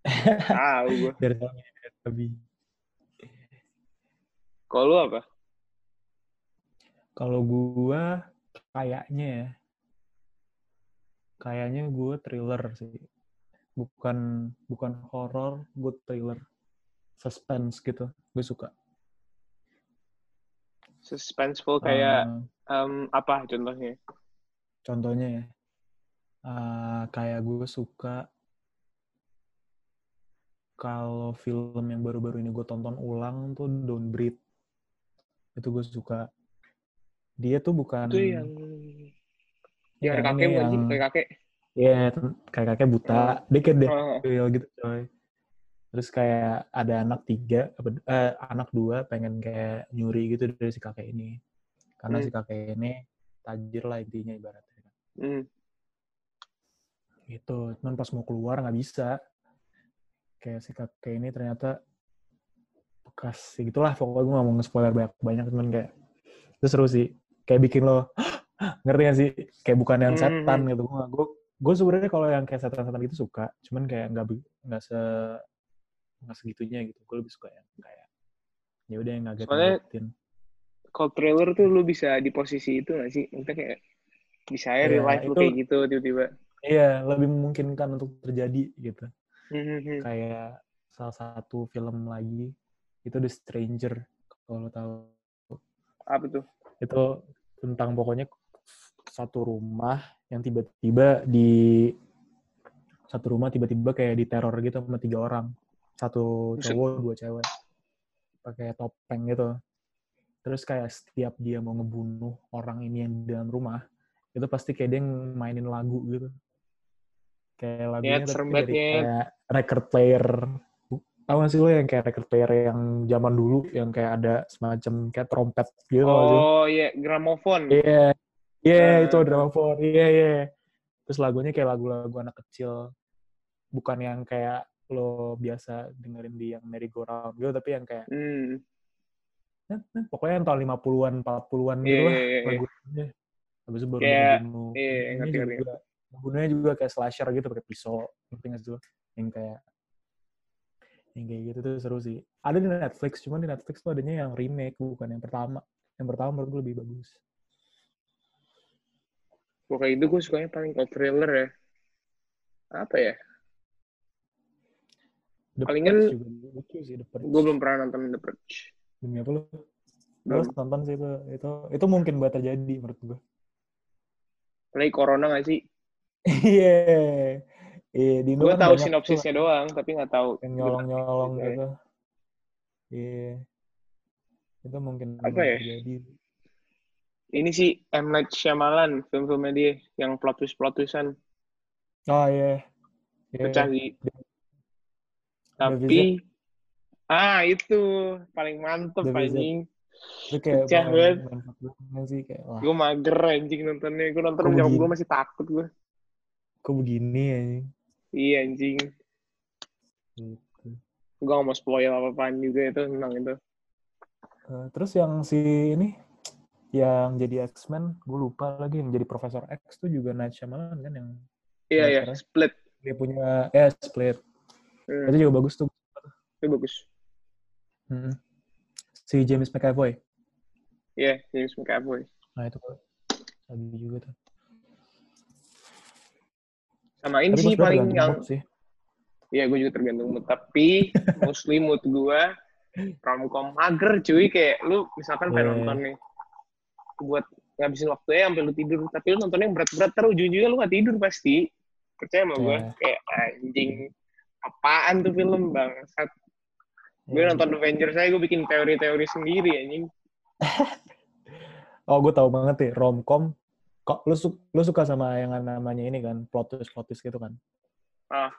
[SPEAKER 1] [laughs] Tahu gue
[SPEAKER 2] Dari tahunnya Babi.
[SPEAKER 1] kalau lu apa?
[SPEAKER 2] Kalau gua kayaknya ya, kayaknya gua thriller sih. Bukan bukan horror, gue thriller. Suspense gitu, gue suka.
[SPEAKER 1] suspenseful kayak
[SPEAKER 2] Eh,
[SPEAKER 1] em, apa contohnya
[SPEAKER 2] contohnya ya, eh, kayak gue suka kalau film yang baru-baru ini gue tonton ulang tuh Don't Breathe. Itu gue suka. Dia tuh bukan...
[SPEAKER 1] itu yang yang
[SPEAKER 2] yang
[SPEAKER 1] kakek
[SPEAKER 2] ini
[SPEAKER 1] bukan sih
[SPEAKER 2] yang-
[SPEAKER 1] kayak kakek
[SPEAKER 2] Iya, ten- kayak kakek buta. Dikit deh.
[SPEAKER 1] Oh,
[SPEAKER 2] real gitu coy. Terus kayak ada anak tiga, apa, eh, anak dua pengen kayak nyuri gitu dari si kakek ini. Karena
[SPEAKER 1] Hmm.
[SPEAKER 2] si kakek ini tajir lah intinya ibaratnya.
[SPEAKER 1] hmm.
[SPEAKER 2] Gitu. Cuman pas mau keluar nggak bisa. Kayak si kakek ini ternyata bekas ya gitulah pokoknya gue gak mau nge-spoiler banyak banyak cuman kayak itu seru sih kayak bikin lo ngerti gak sih? Kayak bukan yang
[SPEAKER 1] Hmm.
[SPEAKER 2] setan gitu. Gue gue gue sebenarnya kalau yang kayak setan-setan gitu suka. Cuman kayak nggak nggak se nggak segitunya gitu. Gue lebih suka yang kayak ya udah yang ngaget
[SPEAKER 1] Soalnya-
[SPEAKER 2] ngagetin
[SPEAKER 1] kalau trailer tuh lu bisa di posisi itu gak sih? Maksudnya kayak bisa ya real life lu kayak gitu tiba-tiba.
[SPEAKER 2] Iya lebih memungkinkan untuk terjadi gitu.
[SPEAKER 1] Hmm, hmm, hmm.
[SPEAKER 2] kayak salah satu film lagi itu The Stranger kalau lo tahu.
[SPEAKER 1] Apa tuh?
[SPEAKER 2] Itu tentang pokoknya satu rumah yang tiba-tiba di satu rumah tiba-tiba kayak diteror gitu sama tiga orang. Satu cowok dua cewek. Pakai topeng gitu. Terus kayak setiap dia mau ngebunuh orang ini yang di dalam rumah itu pasti kayak dia mainin lagu gitu. Kayak lagunya
[SPEAKER 1] Nyet, serem
[SPEAKER 2] tapi dari kayak record player. Tahu gak sih lo yang kayak record player yang zaman dulu yang kayak ada semacam kayak trompet gitu
[SPEAKER 1] oh iya gramofon
[SPEAKER 2] Iya, iya
[SPEAKER 1] Eh.
[SPEAKER 2] itu dramaphone. Iya iya. Terus lagunya kayak lagu-lagu anak kecil, bukan yang kayak lo biasa dengerin di yang merry go round gitu, tapi yang kayak eh, pokoknya yang tahun 50-an, 40-an
[SPEAKER 1] Iya,
[SPEAKER 2] gitu lah
[SPEAKER 1] iya, iya.
[SPEAKER 2] lagunya. Habis itu baru
[SPEAKER 1] Kayak-
[SPEAKER 2] ngebunuh.
[SPEAKER 1] iya,
[SPEAKER 2] Ngebunuhnya
[SPEAKER 1] ngerti, ngerti.
[SPEAKER 2] juga, kayak slasher gitu pakai pisau, ngerti sih lo? Yang kayak yang kayak gitu tuh seru sih. Ada di Netflix, cuman di Netflix tuh adanya yang remake, bukan yang pertama. Yang pertama menurut gue lebih bagus.
[SPEAKER 1] Pokoknya itu gue sukanya paling kalau thriller ya. Apa ya?
[SPEAKER 2] The
[SPEAKER 1] Palingan. Gue belum pernah nonton The Purge.
[SPEAKER 2] Demi apa lu?
[SPEAKER 1] Belum.
[SPEAKER 2] harus tonton sih itu. Itu itu mungkin buat terjadi menurut gue.
[SPEAKER 1] Lagi corona gak sih?
[SPEAKER 2] Iya. Iya, di Indo
[SPEAKER 1] Gue
[SPEAKER 2] kan
[SPEAKER 1] tahu
[SPEAKER 2] banyak tuh
[SPEAKER 1] sinopsisnya doang, tapi nggak tahu.
[SPEAKER 2] yang nyolong-nyolong
[SPEAKER 1] Gitu ya.
[SPEAKER 2] gitu. Iya. Itu mungkin
[SPEAKER 1] Apa ya?
[SPEAKER 2] terjadi.
[SPEAKER 1] Ini sih M. Night Shyamalan, film-filmnya dia, yang plot twist-plot twistan.
[SPEAKER 2] Oh iya. Iya.
[SPEAKER 1] Pecah sih.
[SPEAKER 2] The
[SPEAKER 1] Tapi, ah itu, paling mantep anjing. Pecah banget. Gue mager anjing nontonnya. Gue nonton jam gue masih takut gue.
[SPEAKER 2] kok begini ya?
[SPEAKER 1] Iya anjing.
[SPEAKER 2] Gitu.
[SPEAKER 1] Gue gak mau spoil apa-apaan juga itu tentang itu.
[SPEAKER 2] Eh, terus yang si ini yang jadi X-Men, gue lupa lagi yang jadi Profesor X tuh juga Night Shyamalan kan yang
[SPEAKER 1] Iya, iya, split.
[SPEAKER 2] dia punya eh Split.
[SPEAKER 1] Hmm,
[SPEAKER 2] Itu juga bagus tuh.
[SPEAKER 1] itu bagus.
[SPEAKER 2] Mm. Si James McAvoy.
[SPEAKER 1] Iya, James McAvoy.
[SPEAKER 2] Nah itu sabi juga tuh.
[SPEAKER 1] Sama ini sih paling yang
[SPEAKER 2] sih.
[SPEAKER 1] Iya, gue juga tergantung mood. Tapi mostly mood gue [laughs] romcom mager cuy. Kayak lu misalkan pengen
[SPEAKER 2] Iya.
[SPEAKER 1] nonton nih buat ngabisin waktunya sampai lu tidur. Tapi lu nontonnya yang berat-berat terus ujung-ujungnya lu gak tidur pasti. Percaya sama gue.
[SPEAKER 2] Iya.
[SPEAKER 1] Kayak anjing. Apaan tuh film bang? Gue
[SPEAKER 2] Iya.
[SPEAKER 1] nonton Avengers saya gue bikin teori-teori sendiri anjing. [laughs]
[SPEAKER 2] Oh gue tahu banget nih romcom. Kok lu, su- lu suka sama yang namanya ini kan plot twist plot twist gitu kan?
[SPEAKER 1] Ah.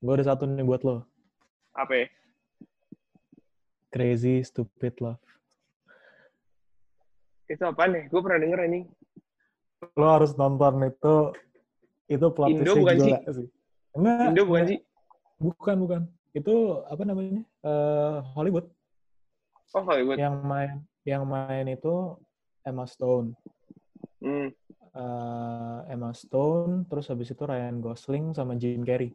[SPEAKER 2] Gue ada satu nih buat lo.
[SPEAKER 1] Apa ya?
[SPEAKER 2] Crazy Stupid Love.
[SPEAKER 1] Itu apa nih? Gue pernah denger anjing.
[SPEAKER 2] Lo harus nonton itu. Itu plot
[SPEAKER 1] Indo bukan
[SPEAKER 2] gila sih? Enggak.
[SPEAKER 1] Indo bukan sih?
[SPEAKER 2] Bukan, bukan. Itu apa namanya? Eh Hollywood.
[SPEAKER 1] Oh Hollywood.
[SPEAKER 2] Yang main yang main itu Emma Stone.
[SPEAKER 1] Hmm.
[SPEAKER 2] Eh, Emma Stone, terus habis itu Ryan Gosling sama Jim Carrey.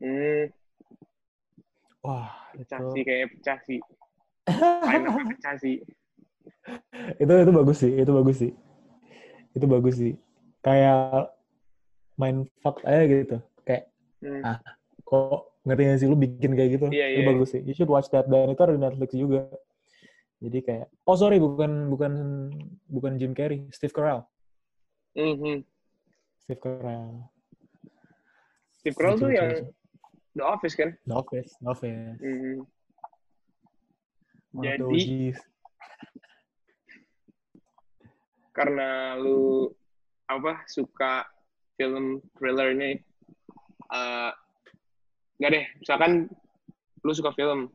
[SPEAKER 1] Hmm.
[SPEAKER 2] Wah,
[SPEAKER 1] Pecah
[SPEAKER 2] itu
[SPEAKER 1] sih kayaknya pecah sih. [laughs] Pecah sih.
[SPEAKER 2] Itu itu bagus sih, itu bagus sih. Itu bagus sih. Kayak main fuck aja gitu. Kayak
[SPEAKER 1] Hmm.
[SPEAKER 2] Ah. kok ngerti gak sih lu bikin kayak gitu?
[SPEAKER 1] Iya,
[SPEAKER 2] itu
[SPEAKER 1] iya.
[SPEAKER 2] bagus sih. You should watch that dan itu ada di Netflix juga. Jadi kayak oh sorry bukan bukan bukan Jim Carrey, Steve Carell.
[SPEAKER 1] Mhm.
[SPEAKER 2] Steve Carell.
[SPEAKER 1] Steve Carell tuh yang. The Office kan?
[SPEAKER 2] The Office, The Office. Of the
[SPEAKER 1] Jadi-. Karena lu apa suka film thriller ini eh nggak deh misalkan lu suka film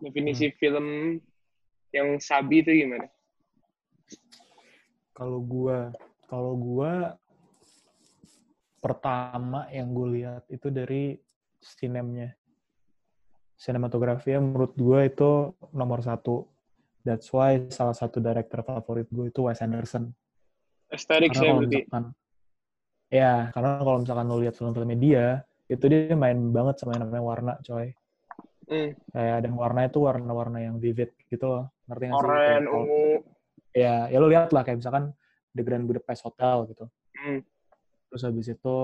[SPEAKER 1] definisi
[SPEAKER 2] Hmm.
[SPEAKER 1] film yang sabi itu gimana
[SPEAKER 2] Kalau gua, kalau gua pertama yang gue lihat itu dari sinemnya. Sinematografi menurut gua itu nomor satu. That's why salah satu director favorit gue itu Wes Anderson.
[SPEAKER 1] estetik
[SPEAKER 2] Karena
[SPEAKER 1] saya berarti
[SPEAKER 2] ya karena kalau misalkan lo lihat film-filmnya dia, itu dia main banget sama yang namanya warna, coy.
[SPEAKER 1] Hmm,
[SPEAKER 2] Kayak dan warna itu warna-warna yang vivid gitu loh. Ngerti nggak sih?
[SPEAKER 1] ungu
[SPEAKER 2] ya ya lo lihat lah kayak misalkan The Grand Budapest Hotel gitu
[SPEAKER 1] Hmm,
[SPEAKER 2] terus habis itu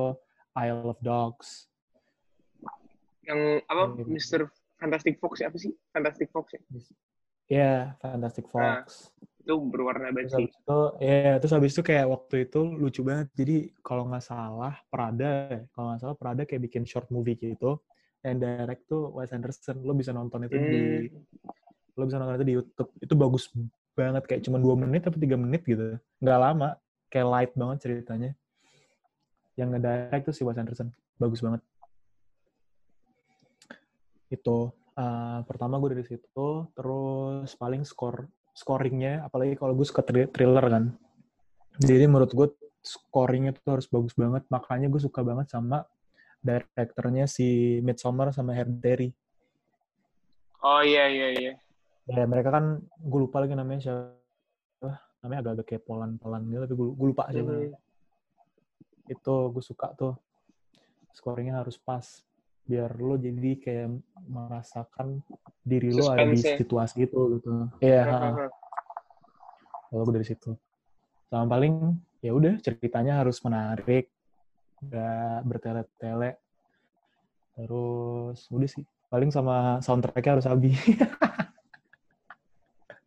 [SPEAKER 2] Isle of Dogs
[SPEAKER 1] yang apa
[SPEAKER 2] Iya.
[SPEAKER 1] Mr. Fantastic Fox apa sih Fantastic Fox ya
[SPEAKER 2] ya Fantastic
[SPEAKER 1] Nah,
[SPEAKER 2] Fox.
[SPEAKER 1] itu berwarna banget sih.
[SPEAKER 2] itu ya terus habis itu kayak waktu itu lucu banget. Jadi kalau nggak salah Prada kalau nggak salah Prada kayak bikin short movie gitu. And direct tuh Wes Anderson. Lo bisa nonton itu di
[SPEAKER 1] Hmm,
[SPEAKER 2] lo bisa nonton itu di YouTube. Itu bagus banget kayak cuma dua menit tapi tiga menit gitu. Nggak lama kayak light banget ceritanya. Yang ngedirect tuh si Wes Anderson. Bagus banget. Itu eh, pertama gue dari situ terus paling skor scoringnya apalagi kalau gue suka thri- thriller kan. Jadi menurut gue scoringnya tuh harus bagus banget makanya gue suka banget sama direkturnya si Midsommar sama Hereditary
[SPEAKER 1] oh iya iya iya.
[SPEAKER 2] Ya mereka kan gue lupa lagi namanya siapa. Namanya agak-agak kayak polan-polan gitu tapi gue, lupa siapa
[SPEAKER 1] Hmm,
[SPEAKER 2] itu gue suka tuh. Scoringnya harus pas biar lo jadi kayak merasakan diri lo ada di
[SPEAKER 1] Suspense-nya.
[SPEAKER 2] situasi itu gitu iya
[SPEAKER 1] hahaha.
[SPEAKER 2] kalau dari situ sama paling ya udah ceritanya harus menarik nggak bertele-tele terus udah sih paling sama soundtracknya harus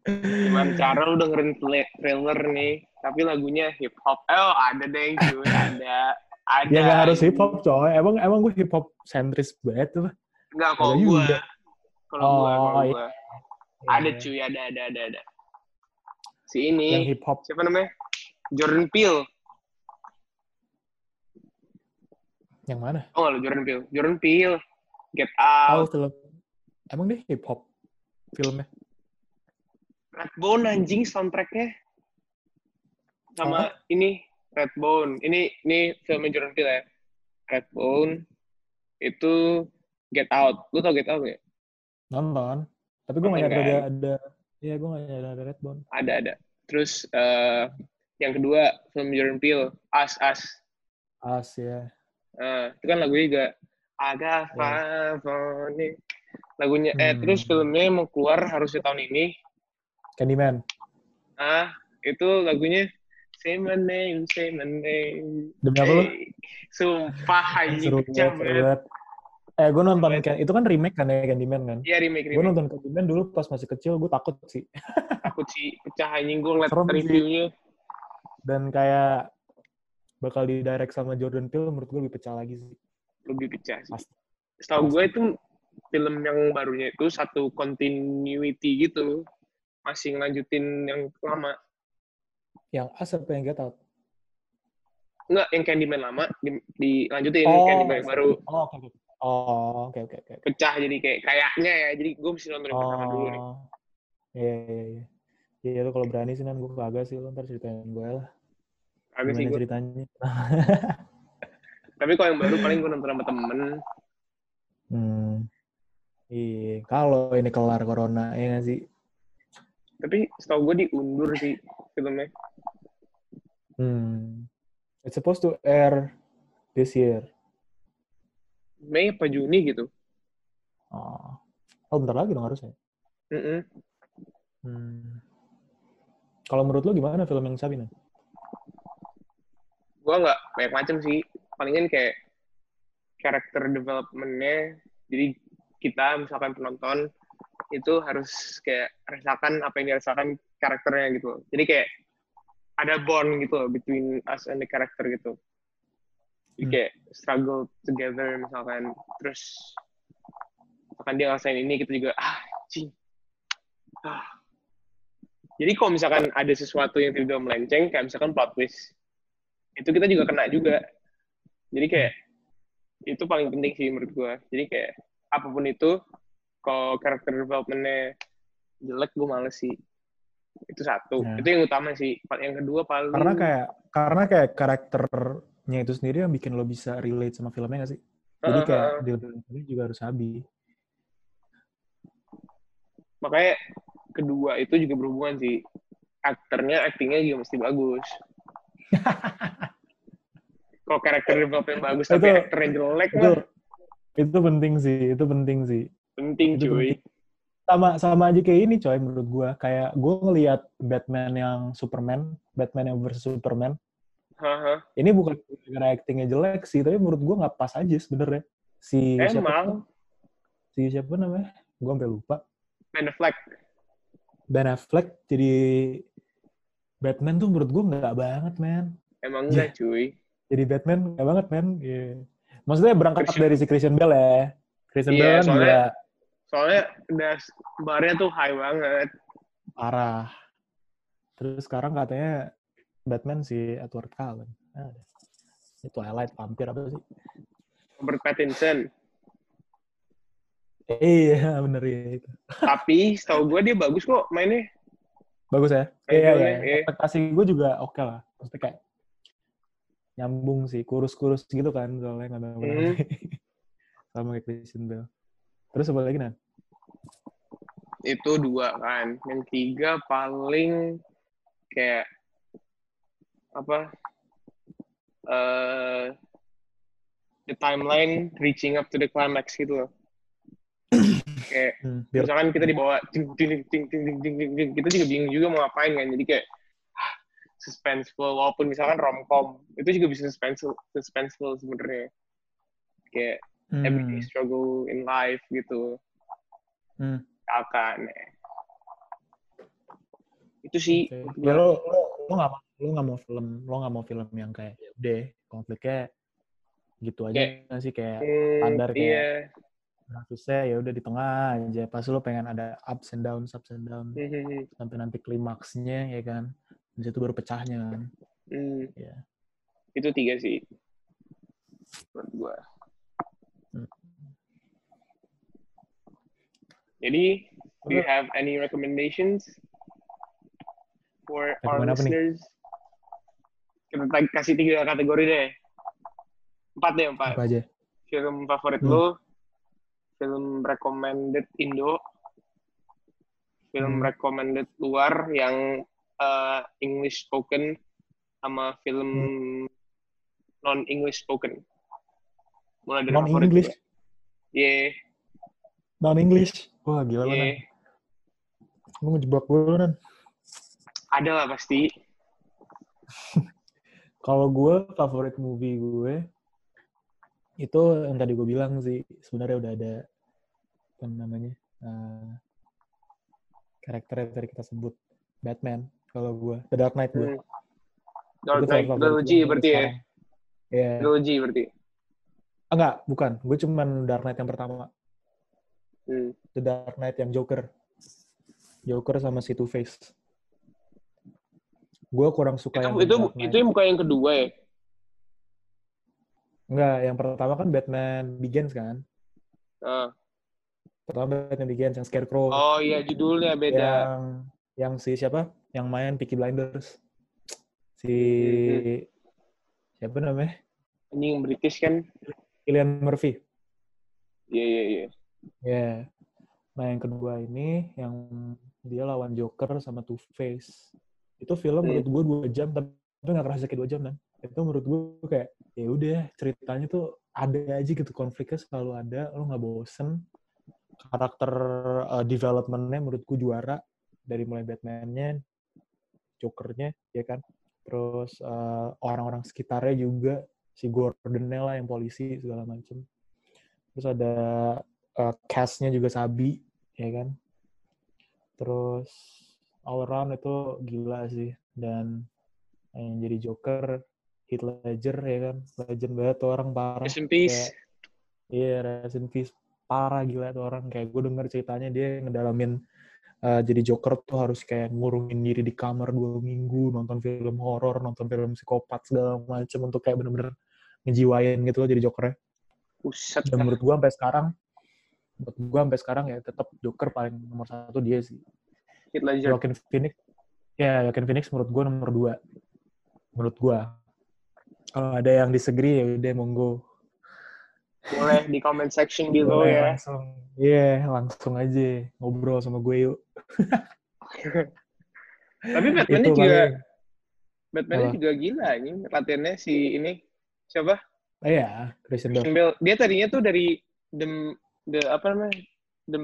[SPEAKER 1] Gimana cara lu dengerin tra- trailer nih, tapi lagunya hip hop. Oh, ada deh, ada. Ada.
[SPEAKER 2] ya nggak harus hip hop coy emang emang gue hip hop sentris banget tuh
[SPEAKER 1] Enggak kalau
[SPEAKER 2] Ada
[SPEAKER 1] gua.
[SPEAKER 2] juga.
[SPEAKER 1] Kalau gua, kalau
[SPEAKER 2] Oh, iya.
[SPEAKER 1] gua. Ada cuy, ada, ada, ada, ada. Si ini,
[SPEAKER 2] yang hip hop
[SPEAKER 1] siapa namanya? Jordan Peele.
[SPEAKER 2] yang mana
[SPEAKER 1] Oh, nggak lu Jordan Peele. Jordan Peele. Get
[SPEAKER 2] oh
[SPEAKER 1] Out.
[SPEAKER 2] film emang dia hip hop filmnya
[SPEAKER 1] Redbone anjing soundtracknya. Sama ini, Redbone. Ini ini filmnya Jordan Peele ya. Redbone. Itu Get Out. Lu tau Get Out nggak?
[SPEAKER 2] nonton tapi gue nggak
[SPEAKER 1] Nonton
[SPEAKER 2] nyadar ada
[SPEAKER 1] kan?
[SPEAKER 2] ada iya gue nggak nyadar ada Redbone
[SPEAKER 1] ada ada terus eh, yang kedua film Jordan Peele Us Us
[SPEAKER 2] as ya
[SPEAKER 1] Eh, itu kan lagunya juga agak favori lagunya eh
[SPEAKER 2] Hmm.
[SPEAKER 1] terus filmnya mau keluar harusnya tahun ini
[SPEAKER 2] Candyman
[SPEAKER 1] ah itu lagunya Say my name, say my name.
[SPEAKER 2] Demi apa lu?
[SPEAKER 1] Sumpah ini
[SPEAKER 2] seru banget. Eh, gue nonton, Can- itu kan remake kan ya, Candyman kan?
[SPEAKER 1] Iya remake
[SPEAKER 2] Gue
[SPEAKER 1] remake.
[SPEAKER 2] nonton Candyman dulu pas masih kecil, gue takut sih. [laughs]
[SPEAKER 1] Takut sih pecah anjing gue ngeliat reviewnya.
[SPEAKER 2] Dan kayak bakal di direct sama Jordan Peele, menurut gue lebih pecah lagi sih.
[SPEAKER 1] Lebih pecah sih.
[SPEAKER 2] Pasti.
[SPEAKER 1] Setahu gue itu film yang barunya itu satu continuity gitu. Masih ngelanjutin yang lama.
[SPEAKER 2] Yang As apa yang Get Out?
[SPEAKER 1] Enggak, yang Candyman lama di, dilanjutin
[SPEAKER 2] Oh,
[SPEAKER 1] Candyman yang baru
[SPEAKER 2] Oh, oke, oke. Oh, oke, oke, oke.
[SPEAKER 1] pecah jadi kayak kayaknya ya. Jadi gue mesti nonton yang pertama dulu nih.
[SPEAKER 2] Oh, iya, iya, iya. Iya, lu kalau berani sih, nan gue kagak sih, lu ntar ceritain gue lah.
[SPEAKER 1] Agak sih gue.
[SPEAKER 2] ceritanya? [laughs]
[SPEAKER 1] Tapi kalau yang baru paling gue nonton sama temen.
[SPEAKER 2] Hmm. Iya, kalau ini kelar corona ya nggak sih?
[SPEAKER 1] Tapi setahu gue diundur sih filmnya.
[SPEAKER 2] Hmm. It's supposed to air this year.
[SPEAKER 1] Mei apa Juni gitu.
[SPEAKER 2] Oh, oh bentar lagi dong harusnya.
[SPEAKER 1] Mm-mm.
[SPEAKER 2] Hmm. Kalau menurut lo gimana film yang Sabina?
[SPEAKER 1] Gue nggak banyak macam sih. Palingan kayak karakter development-nya. Jadi kita misalkan penonton itu harus kayak rasakan apa yang dirasakan karakternya gitu. Jadi kayak ada bond gitu loh between us and the character gitu. Jadi
[SPEAKER 2] Hmm.
[SPEAKER 1] kayak struggle together misalkan. Terus misalkan dia ngerasain ini kita juga ah cing. Ah. Jadi kalau misalkan ada sesuatu yang tiba-tiba melenceng kayak misalkan plot twist itu kita juga kena juga. Jadi kayak itu paling penting sih menurut gua. Jadi kayak apa pun itu kalau karakter development-nya jelek gue males sih. Itu satu.
[SPEAKER 2] Ya.
[SPEAKER 1] Itu yang utama sih. Yang kedua paling
[SPEAKER 2] Karena kayak karena kayak karakternya itu sendiri yang bikin lo bisa relate sama filmnya nggak sih? Jadi kayak
[SPEAKER 1] heeh.
[SPEAKER 2] developmentnya juga harus habis.
[SPEAKER 1] makanya kedua itu juga berhubungan sih. Aktornya, actingnya juga mesti bagus. [laughs] Kalau karakter development bagus tapi
[SPEAKER 2] Itu-
[SPEAKER 1] aktornya jelek
[SPEAKER 2] itu
[SPEAKER 1] mah
[SPEAKER 2] itu penting sih, itu penting sih.
[SPEAKER 1] Penting
[SPEAKER 2] Itu
[SPEAKER 1] cuy.
[SPEAKER 2] penting. Sama sama aja kayak ini coy menurut gua. Kayak gua ngelihat Batman yang Superman, Batman yang versus Superman.
[SPEAKER 1] Haha.
[SPEAKER 2] Ini bukan gara actingnya jelek sih, tapi menurut gua nggak pas aja sebenarnya. Si siapa?
[SPEAKER 1] Emang
[SPEAKER 2] Si siapa namanya? Gua sampai lupa.
[SPEAKER 1] Ben Affleck
[SPEAKER 2] Ben Affleck jadi Batman tuh menurut gua nggak banget, man.
[SPEAKER 1] emang enggak cuy.
[SPEAKER 2] Jadi Batman nggak banget, man. Iya. Maksudnya berangkat
[SPEAKER 1] Christian-
[SPEAKER 2] dari si Christian Bale ya. Christian
[SPEAKER 1] Iya,
[SPEAKER 2] Bale kan
[SPEAKER 1] soalnya-
[SPEAKER 2] gila
[SPEAKER 1] Soalnya udah barnya tuh high banget.
[SPEAKER 2] parah. Terus sekarang katanya Batman si Edward Cullen. Ada. Itu Twilight vampir apa sih?
[SPEAKER 1] Robert Pattinson.
[SPEAKER 2] Iya, bener ya itu.
[SPEAKER 1] Tapi setahu gue dia bagus kok mainnya.
[SPEAKER 2] Bagus ya? Iya, iya.
[SPEAKER 1] ya, iya.
[SPEAKER 2] Ekspektasi gue juga oke lah. Maksudnya kayak nyambung sih, kurus-kurus gitu kan soalnya nggak tahu
[SPEAKER 1] Hmm. [laughs]
[SPEAKER 2] Sama kayak Christian Bale. Terus apa lagi, Nan?
[SPEAKER 1] Itu dua kan. Yang tiga paling kayak apa? eh the timeline reaching up to the climax gitu loh. [clears throat] kayak
[SPEAKER 2] Hmm,
[SPEAKER 1] misalkan kita dibawa ting ting ting ting ting ting ting, ting, kita juga bingung juga mau ngapain kan jadi kayak ah, suspenseful walaupun misalkan romcom itu juga bisa suspenseful suspenseful sebenarnya kayak
[SPEAKER 2] Hmm,
[SPEAKER 1] everyday struggle in life gitu
[SPEAKER 2] hmm.
[SPEAKER 1] Akan itu sih menurut
[SPEAKER 2] Ya lo lo lo nggak mau lo nggak mau film lo nggak mau film yang kayak ya udah konfliknya gitu aja nggak sih? Kayak
[SPEAKER 1] Hmm,
[SPEAKER 2] standar kayak-
[SPEAKER 1] iya.
[SPEAKER 2] kasusnya ya udah di tengah aja. Pas lo pengen ada ups and downs ups and downs.
[SPEAKER 1] Hmm, hmm, hmm.
[SPEAKER 2] sampai nanti klimaksnya ya kan? Di situ baru pecahnya kan?
[SPEAKER 1] Hmm.
[SPEAKER 2] Iya.
[SPEAKER 1] itu tiga sih menurut gua.
[SPEAKER 2] Hmm.
[SPEAKER 1] Jadi do you have any recommendations for our
[SPEAKER 2] Rekomen
[SPEAKER 1] listeners? Kita kasih tiga kategori deh. Empat deh empat.
[SPEAKER 2] Apa aja?
[SPEAKER 1] Film favorit
[SPEAKER 2] Hmm.
[SPEAKER 1] lo film recommended Indo. Film
[SPEAKER 2] Hmm.
[SPEAKER 1] recommended luar yang uh, English spoken sama film
[SPEAKER 2] Hmm.
[SPEAKER 1] non English spoken. Mulai dari
[SPEAKER 2] non
[SPEAKER 1] favorit
[SPEAKER 2] English
[SPEAKER 1] juga. yeah
[SPEAKER 2] non English wah gila
[SPEAKER 1] yeah
[SPEAKER 2] banget lu ngejebak gue kan
[SPEAKER 1] ada lah pasti [laughs]
[SPEAKER 2] kalau gue favorit movie gue itu yang tadi gue bilang sih sebenarnya udah ada apa namanya eh, karakter yang tadi kita sebut Batman kalau gue The Dark Knight gue
[SPEAKER 1] Hmm. Dark Knight trilogy
[SPEAKER 2] gue
[SPEAKER 1] berarti ya.
[SPEAKER 2] Iya.
[SPEAKER 1] trilogy berarti
[SPEAKER 2] Ah, enggak, bukan. Gue cuman Dark Knight yang pertama.
[SPEAKER 1] Hmm.
[SPEAKER 2] The Dark Knight yang Joker. Joker sama si Two-Face. Gue kurang suka
[SPEAKER 1] itu
[SPEAKER 2] yang
[SPEAKER 1] itu itu yang bukan yang kedua ya
[SPEAKER 2] Enggak, yang pertama kan Batman Begins kan.
[SPEAKER 1] Ah.
[SPEAKER 2] Pertama Batman Begins yang Scarecrow.
[SPEAKER 1] oh iya judulnya beda
[SPEAKER 2] Yang yang si siapa? Yang main Peaky Blinders. Si
[SPEAKER 1] Hmm.
[SPEAKER 2] siapa namanya?
[SPEAKER 1] anjing British kan
[SPEAKER 2] Cillian Murphy.
[SPEAKER 1] iya iya iya
[SPEAKER 2] Ya. Nah, yang kedua ini yang dia lawan Joker sama Two Face. Itu film
[SPEAKER 1] Hmm.
[SPEAKER 2] menurut gue dua jam tapi nggak kerasa kayak dua jam kan. Itu menurut gue kayak ya udah ceritanya tuh ada aja gitu konfliknya selalu ada, lo nggak bosen. Karakter uh, development-nya menurut gue juara dari mulai Batman-nya, Joker-nya, ya kan. Terus uh, orang-orang sekitarnya juga si Gordon-nya lah yang polisi segala macem. Terus ada uh, cast-nya juga Sabi, ya kan. Terus all around itu gila sih. Dan yang jadi Joker, Heath Ledger, ya kan. Legend banget tuh orang parah.
[SPEAKER 1] Rest in peace.
[SPEAKER 2] Iya, rest in peace. Parah gila tuh orang. Kayak gue denger ceritanya dia ngedalamin uh, jadi Joker tuh harus kayak ngurungin diri di kamar dua minggu, nonton film horor, nonton film psikopat segala macem untuk kayak bener-bener ngejiwain gitu loh jadi Jokernya.
[SPEAKER 1] Buset.
[SPEAKER 2] Dan menurut gua sampai sekarang, menurut gua sampai sekarang ya tetap Joker paling nomor satu dia sih.
[SPEAKER 1] Heath Ledger.
[SPEAKER 2] Joaquin Phoenix, ya Joaquin Phoenix menurut gua nomor dua. Menurut gua. Kalau ada yang disagree ya udah monggo.
[SPEAKER 1] Boleh di comment section below
[SPEAKER 2] Boleh
[SPEAKER 1] ya.
[SPEAKER 2] Langsung, iya langsung aja ngobrol sama gue yuk. [laughs]
[SPEAKER 1] Tapi Batman
[SPEAKER 2] Itu
[SPEAKER 1] juga. Batman
[SPEAKER 2] Apa?
[SPEAKER 1] juga gila ini latihannya si ini siapa?
[SPEAKER 2] Oh, iya. Christian Bale.
[SPEAKER 1] Dia tadinya tuh dari the the apa namanya? The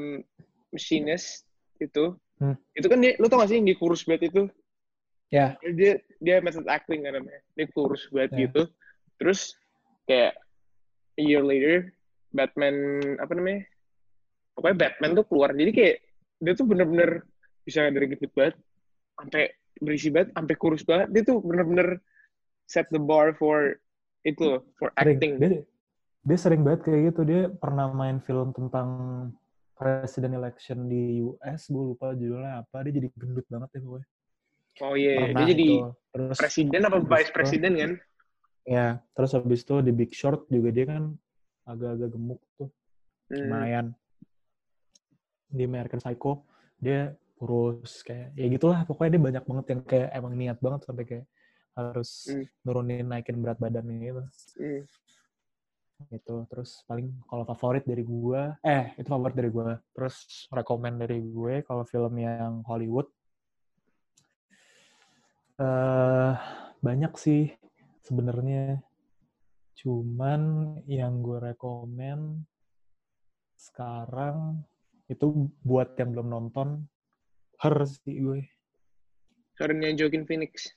[SPEAKER 1] machinist itu.
[SPEAKER 2] Hmm.
[SPEAKER 1] Itu kan dia lu tau gak sih yang di kurus banget itu?
[SPEAKER 2] Ya,
[SPEAKER 1] Dia dia method acting kan namanya. Dia kurus banget
[SPEAKER 2] Ya.
[SPEAKER 1] gitu. Terus kayak a year later Batman apa namanya? Pokoknya Batman tuh keluar. Jadi kayak dia tuh bener-bener bisa dari gendut banget sampai berisi banget, sampai kurus banget. Dia tuh bener-bener set the bar for itu for acting.
[SPEAKER 2] Dia, dia sering banget kayak gitu. Dia pernah main film tentang president election di US, gue lupa judulnya apa. Dia jadi gendut banget ya pokoknya.
[SPEAKER 1] Oh iya,
[SPEAKER 2] Pernah
[SPEAKER 1] dia jadi
[SPEAKER 2] itu. Terus,
[SPEAKER 1] presiden apa vice presiden kan?
[SPEAKER 2] ya, terus habis itu di Big Short juga dia kan agak-agak gemuk tuh.
[SPEAKER 1] Hmm.
[SPEAKER 2] lumayan di American Psycho dia kurus kayak ya gitulah pokoknya dia banyak banget yang kayak emang niat banget sampai kayak harus
[SPEAKER 1] Hmm.
[SPEAKER 2] nurunin naikin berat badannya gitu
[SPEAKER 1] Hmm.
[SPEAKER 2] Gitu. Terus paling kalau favorit dari gua eh itu favorit dari gua. Terus rekomend dari gue kalau film yang Hollywood eh banyak sih sebenarnya. Cuman yang gue rekomend sekarang itu buat yang belum nonton Her sih gue.
[SPEAKER 1] Karena Joaquin Phoenix.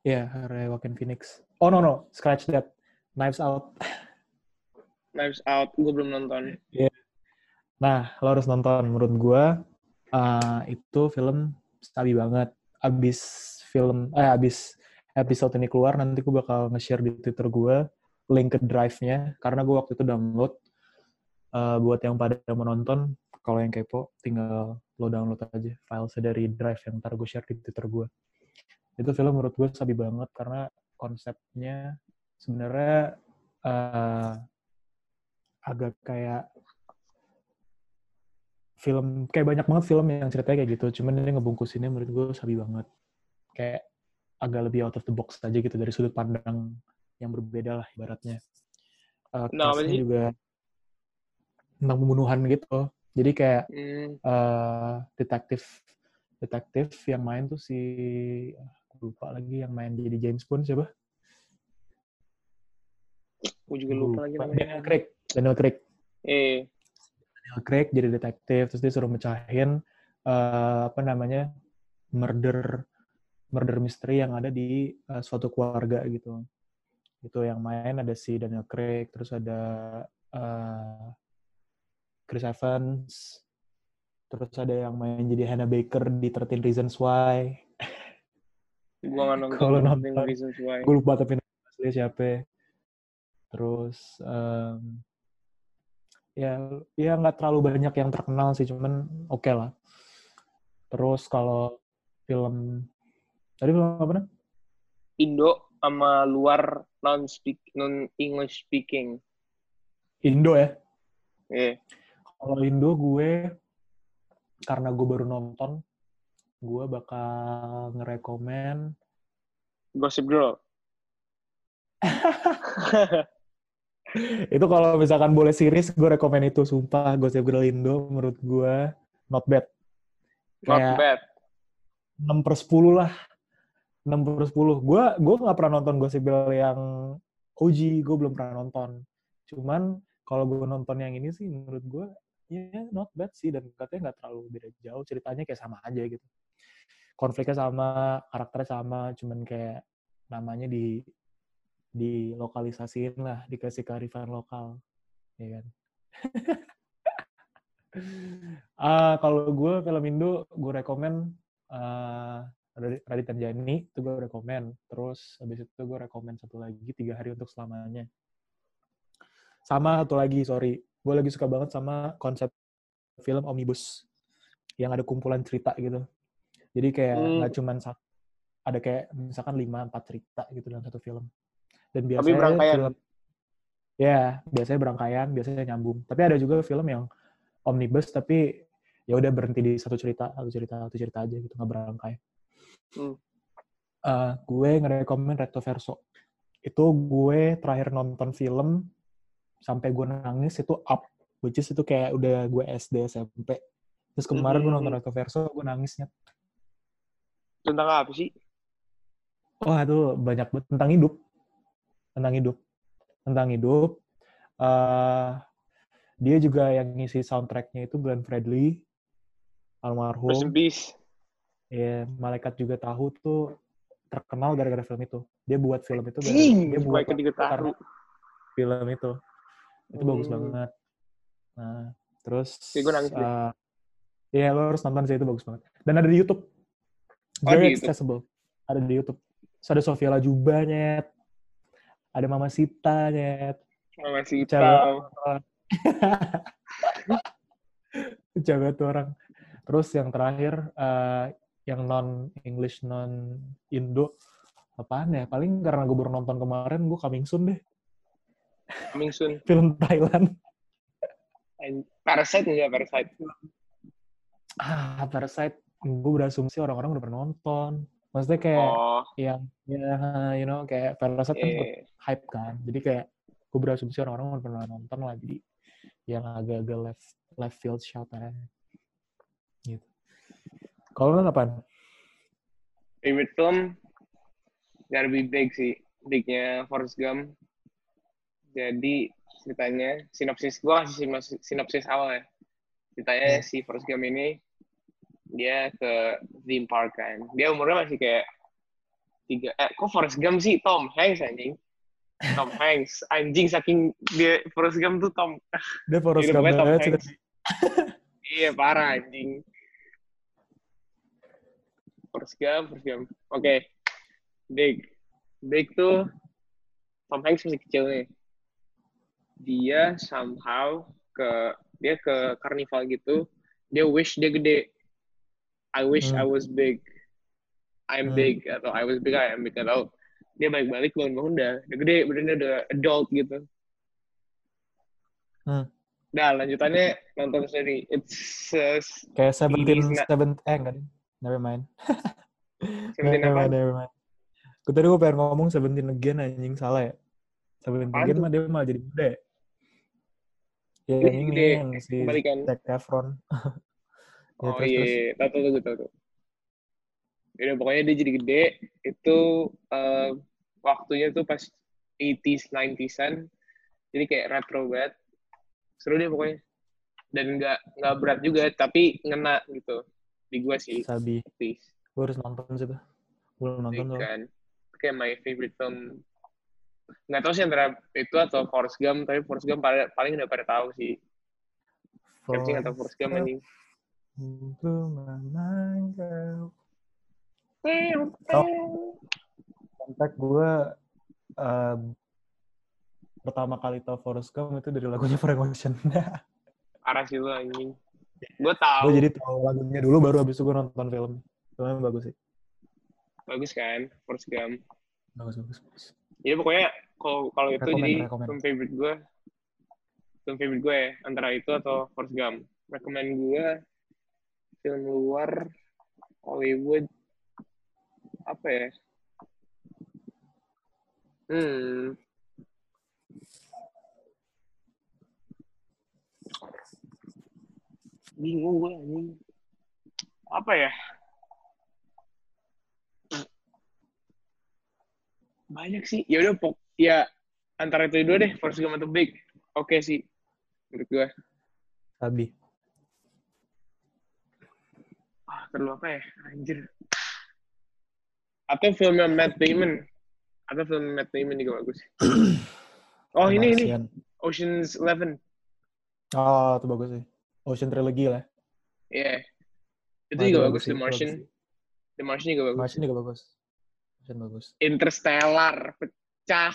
[SPEAKER 2] ya Her Joaquin Phoenix. Oh no no scratch that. Knives Out [laughs]
[SPEAKER 1] Knives Out, gue belum nonton.
[SPEAKER 2] Nah, lo harus nonton. Menurut gue, uh, itu film sabi banget. Abis film, eh abis episode ini keluar, nanti gue bakal nge-share di Twitter gue link ke drive-nya. Karena gue waktu itu download. Uh, buat yang pada mau nonton, kalau yang kepo, tinggal lo download aja file dari drive yang ntar gue share di Twitter gue. Itu film menurut gue sabi banget karena konsepnya sebenarnya uh, agak kayak film kayak banyak banget film yang ceritanya kayak gitu cuman ini ngebungkusinnya menurut gue sabi banget kayak agak lebih out of the box aja gitu dari sudut pandang yang berbeda lah ibaratnya uh,
[SPEAKER 1] Nah, sih?
[SPEAKER 2] juga tentang pembunuhan gitu jadi kayak
[SPEAKER 1] Hmm.
[SPEAKER 2] uh, detektif detektif yang main tuh si gue lupa lagi yang main jadi James Bond siapa
[SPEAKER 1] Gue juga lupa lagi namanya.
[SPEAKER 2] Daniel Craig Daniel Craig
[SPEAKER 1] Eh,
[SPEAKER 2] Daniel Craig jadi detektif terus dia suruh mecahin eh, apa namanya murder murder mystery yang ada di eh, suatu keluarga gitu itu yang main ada si Daniel Craig terus ada eh, Chris Evans terus ada yang main jadi Hannah Baker di 13 Reasons Why [laughs]
[SPEAKER 1] nonton.
[SPEAKER 2] Kalau nonton.
[SPEAKER 1] Reasons Why.
[SPEAKER 2] gue lupa tapi nama aslinya siapa terus em, ya ya nggak terlalu banyak yang terkenal sih cuman oke lah terus kalau film tadi film apa nih
[SPEAKER 1] Indo sama luar non speak non English speaking.
[SPEAKER 2] Indo ya
[SPEAKER 1] Eh,
[SPEAKER 2] kalau Indo gue karena gue baru nonton gue bakal ngerekomen
[SPEAKER 1] Gossip Girl. [laughs]
[SPEAKER 2] itu kalau misalkan boleh series, gue rekomen itu. Sumpah, Gossip Girl Indo menurut gue not bad.
[SPEAKER 1] Not
[SPEAKER 2] Kayak
[SPEAKER 1] bad.
[SPEAKER 2] 6 per 10 lah. 6 per 10. Gue gue nggak pernah nonton Gossip Girl yang OG, gue belum pernah nonton. Cuman kalau gue nonton yang ini sih menurut gue ya not bad sih dan katanya nggak terlalu beda jauh ceritanya kayak sama aja gitu konfliknya sama karakternya sama cuman kayak namanya di di lokalisasiin lah dikasih kearifan lokal ya kan? [laughs] Ah, kalau gue film Indo gue rekomen uh, Radit Tanjani itu gue rekomen. Terus habis itu gue rekomen satu lagi tiga hari untuk selamanya. Sama satu lagi sorry. Gue lagi suka banget sama konsep film omnibus yang ada kumpulan cerita gitu. Jadi kayak
[SPEAKER 1] Hmm.
[SPEAKER 2] nggak cuman satu ada kayak misalkan lima empat cerita gitu dalam satu film dan
[SPEAKER 1] Tapi
[SPEAKER 2] biasanya
[SPEAKER 1] berangkaian.
[SPEAKER 2] film ya biasanya berangkaian biasanya nyambung tapi ada juga film yang omnibus tapi ya udah berhenti di satu cerita satu cerita satu cerita aja gitu nggak berangkai
[SPEAKER 1] Hmm.
[SPEAKER 2] Eh, gue ngerekomen Recto Verso itu gue terakhir nonton film sampai gue nangis itu up which is itu kayak udah gue SD SMP terus kemarin gue nonton
[SPEAKER 1] Mhm.
[SPEAKER 2] Recto Verso gue nangisnya
[SPEAKER 1] Tentang apa sih?
[SPEAKER 2] wah itu banyak banget tentang hidup tentang hidup tentang hidup eh dia juga yang ngisi soundtracknya itu Glenn Fredly
[SPEAKER 1] Rest in
[SPEAKER 2] almarhum
[SPEAKER 1] peace.
[SPEAKER 2] ya malaikat juga tahu tuh terkenal gara-gara film itu dia buat film itu gara-
[SPEAKER 1] Jing,
[SPEAKER 2] dia buat
[SPEAKER 1] tahu.
[SPEAKER 2] film itu itu bagus
[SPEAKER 1] Hmm.
[SPEAKER 2] banget nah terus
[SPEAKER 1] nangis
[SPEAKER 2] eh, Iya, lo harus nonton sih itu bagus banget. Dan ada di YouTube.
[SPEAKER 1] Oh,
[SPEAKER 2] Very
[SPEAKER 1] di YouTube.
[SPEAKER 2] accessible. Ada di YouTube. Terus ada Sofia Lajuba, nyet. Ada Mama Sita, nyet. Cewek.
[SPEAKER 1] tahu.
[SPEAKER 2] Jaga tuh orang. Terus yang terakhir, eh, yang non English, non Indo, apaan ya? Paling karena gue baru nonton kemarin, gue coming soon deh.
[SPEAKER 1] Coming soon. [laughs]
[SPEAKER 2] Film Thailand.
[SPEAKER 1] And Parasite enggak Parasite?
[SPEAKER 2] Ah, Parasite. Gue berasumsi orang-orang udah pernah nonton. Maksudnya kayak
[SPEAKER 1] Oh,
[SPEAKER 2] yang, ya, you know, kayak Parasite kan sempet
[SPEAKER 1] eh.
[SPEAKER 2] hype kan. Jadi kayak gue berasumsi orang-orang pernah nonton lah. Jadi yang agak-agak left left field shot aja. Gitu. Kalau lu apaan?
[SPEAKER 1] favorite film gotta be big sih bignya Forrest Gump jadi ceritanya sinopsis gua kasih sinopsis, sinopsis awal ya ceritanya si Forrest Gump ini dia ke theme park kan dia umurnya masih kayak tiga eh kok Forrest Gump sih Tom Hanks anjing Tom [laughs] Hanks anjing saking dia Forrest Gump tuh Tom
[SPEAKER 2] Dia Forrest Gump
[SPEAKER 1] Tom Hanks. [laughs] Iya parah anjing. Forrest Gump, Forrest Gump. Oke, Big. Big tuh Tom Hanks masih kecil nih. Dia somehow ke dia ke karnival gitu. Dia wish dia gede. I wish
[SPEAKER 2] Hmm.
[SPEAKER 1] I was big. I'm
[SPEAKER 2] Hmm.
[SPEAKER 1] big atau I was big I am big atau dia balik-balik bangun-bangun udah, udah gede, bener udah adult gitu.
[SPEAKER 2] Hmm.
[SPEAKER 1] Nah, lanjutannya nonton sendiri. It's uh,
[SPEAKER 2] Kayak Seventeen, Seven, eh enggak deh. Never mind. [laughs]
[SPEAKER 1] Seventeen
[SPEAKER 2] never
[SPEAKER 1] apa?
[SPEAKER 2] mind, never mind. Gue tadi gue pengen ngomong Seventeen again anjing salah ya. Seventeen
[SPEAKER 1] Apaan
[SPEAKER 2] again mah dia malah jadi muda ya. Ini
[SPEAKER 1] gede,
[SPEAKER 2] yang si. Zac Efron. [laughs] Ya,
[SPEAKER 1] oh
[SPEAKER 2] terus,
[SPEAKER 1] iya,
[SPEAKER 2] terus.
[SPEAKER 1] iya. tahu tahu tahu tahu. Udah pokoknya dia jadi gede itu eh, waktunya tuh pas 80s 90s-an. Jadi kayak retro banget. Seru deh pokoknya. Dan nggak nggak berat juga tapi ngena gitu. Di gua sih,
[SPEAKER 2] Sabi. Gue harus nonton sih tuh. Belum nonton
[SPEAKER 1] kan. Itu kayak my favorite film. Nggak tahu sih antara itu atau Forrest Gump, tapi Forrest Gump pada, paling udah pada tahu sih. Sih nggak tahu Forrest Gump anjing?
[SPEAKER 2] Kontak gue eh, pertama kali tau Forrest Gump itu dari lagunya Frank [laughs] Ocean.
[SPEAKER 1] Parah sih lu anjing. Gue tahu.
[SPEAKER 2] gue jadi tahu lagunya dulu baru habis itu gue nonton film. Filmnya bagus sih.
[SPEAKER 1] bagus kan Forrest Gump
[SPEAKER 2] Bagus bagus. bagus.
[SPEAKER 1] jadi pokoknya kalau kalau itu
[SPEAKER 2] Rekomen,
[SPEAKER 1] jadi
[SPEAKER 2] rekomen.
[SPEAKER 1] film favorite gue film favorite gue ya antara itu atau Forrest Gump rekomend gue film luar Hollywood apa ya? Hmm. Bingung gue ini Apa ya? Banyak sih. Ya udah pok ya antara itu dua deh, Forrest Gump atau Big. Oke okay, sih menurut gue. Abi perlu apa ya? Anjir. Atau filmnya Matt Damon. Atau film Matt Damon juga bagus. [clears throat] Oh, ini ini. Ocean's Eleven.
[SPEAKER 2] Oh, itu bagus sih. Ocean Trilogy lah.
[SPEAKER 1] Iya. Itu
[SPEAKER 2] Nah,
[SPEAKER 1] juga
[SPEAKER 2] itu
[SPEAKER 1] bagus,
[SPEAKER 2] sih,
[SPEAKER 1] The Martian. The Martian juga bagus.
[SPEAKER 2] Martian juga bagus. Martian bagus.
[SPEAKER 1] Interstellar pecah.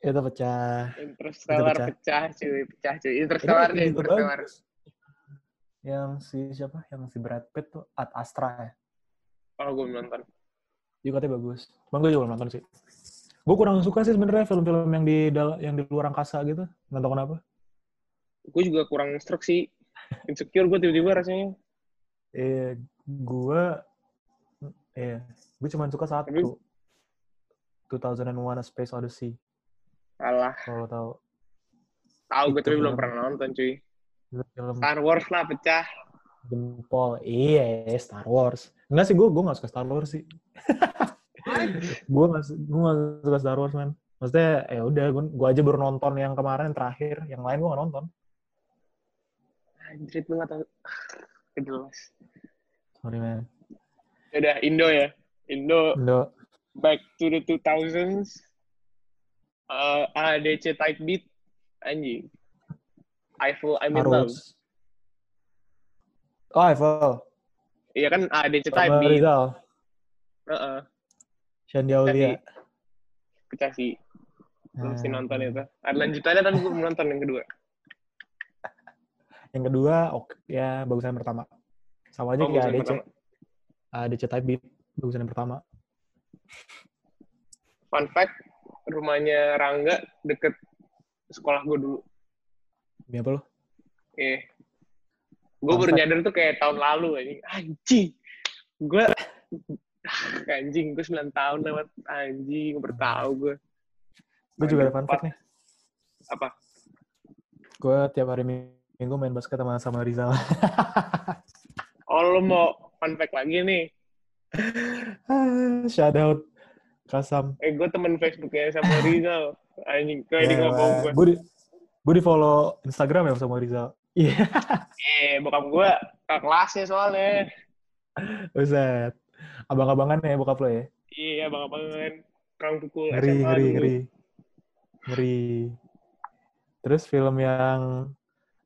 [SPEAKER 2] Itu pecah.
[SPEAKER 1] Interstellar
[SPEAKER 2] Itu
[SPEAKER 1] pecah. cuy, pecah cuy. Interstellar
[SPEAKER 2] Itu
[SPEAKER 1] deh,
[SPEAKER 2] juga
[SPEAKER 1] Interstellar.
[SPEAKER 2] bagus. Yang si siapa? Yang si Brad Pitt tuh Ad Astra ya.
[SPEAKER 1] Oh, gue nonton.
[SPEAKER 2] Juga katanya bagus. Bang gue juga nonton sih. Gue kurang suka sih sebenarnya film-film yang di yang di luar angkasa gitu. Nggak tahu kenapa.
[SPEAKER 1] Gue juga kurang struck sih. Insecure gue tiba-tiba rasanya.
[SPEAKER 2] Eh, gue, eh, gue cuma suka
[SPEAKER 1] Tapi-
[SPEAKER 2] satu. 2001: A Space Odyssey.
[SPEAKER 1] Alah,
[SPEAKER 2] Kalau tahu.
[SPEAKER 1] tahu gue tapi belum pernah nonton cuy.
[SPEAKER 2] Film
[SPEAKER 1] Star Wars lah pecah.
[SPEAKER 2] jempol. Iya, Star Wars. Enggak sih, gue gue nggak suka Star Wars sih. gue nggak su- gue nggak suka Star Wars man. Maksudnya ya udah, gue gue aja baru nonton yang kemarin yang terakhir, yang lain gue nggak nonton.
[SPEAKER 1] Anjir, lu gak tau. Kejelas.
[SPEAKER 2] Sorry man.
[SPEAKER 1] Udah, Indo ya. Indo,
[SPEAKER 2] Indo,
[SPEAKER 1] back to the 2000s. Uh, ADC type beat. Anjing. Eiffel, I'm in love.
[SPEAKER 2] Oh, Eiffel.
[SPEAKER 1] Iya kan ADC type
[SPEAKER 2] Sama
[SPEAKER 1] beat.
[SPEAKER 2] Rizal.
[SPEAKER 1] Heeh.
[SPEAKER 2] Shandy Aulia.
[SPEAKER 1] Pecah sih. Sih
[SPEAKER 2] Hmm.
[SPEAKER 1] nonton itu. Ada lanjutannya tapi gue nonton yang kedua.
[SPEAKER 2] Yang kedua, oke, ya bagusan yang pertama. Sama aja
[SPEAKER 1] Oh,
[SPEAKER 2] kayak
[SPEAKER 1] yang
[SPEAKER 2] ADC. ADC type beat, bagusan yang pertama.
[SPEAKER 1] Fun fact, rumahnya Rangga deket sekolah gue dulu.
[SPEAKER 2] Ini apa lo?
[SPEAKER 1] Eh. Gue baru nyadar tuh kayak tahun lalu anjing. Anjing. Gue anjing, gue 9 tahun lewat anjing, gue bertahu gue.
[SPEAKER 2] Gue juga ada fun fact nih.
[SPEAKER 1] Apa?
[SPEAKER 2] Gue tiap hari minggu main basket sama sama Rizal. [laughs]
[SPEAKER 1] Oh, lo mau fun fact lagi nih. [laughs]
[SPEAKER 2] Shout out Kasam.
[SPEAKER 1] Eh, gue temen Facebooknya sama [laughs] Rizal. Anjing, kayak di ngomong gue.
[SPEAKER 2] Gue di follow Instagram ya sama Rizal. Iya,
[SPEAKER 1] Eh, bokap gue ke kelasnya soalnya.
[SPEAKER 2] Buset. Abang-abangan ya bokap lo ya.
[SPEAKER 1] Iya, bang banget. Orang pukul
[SPEAKER 2] Ngeri,
[SPEAKER 1] SMA
[SPEAKER 2] ngeri,
[SPEAKER 1] dulu.
[SPEAKER 2] ngeri. Ngeri. Terus film yang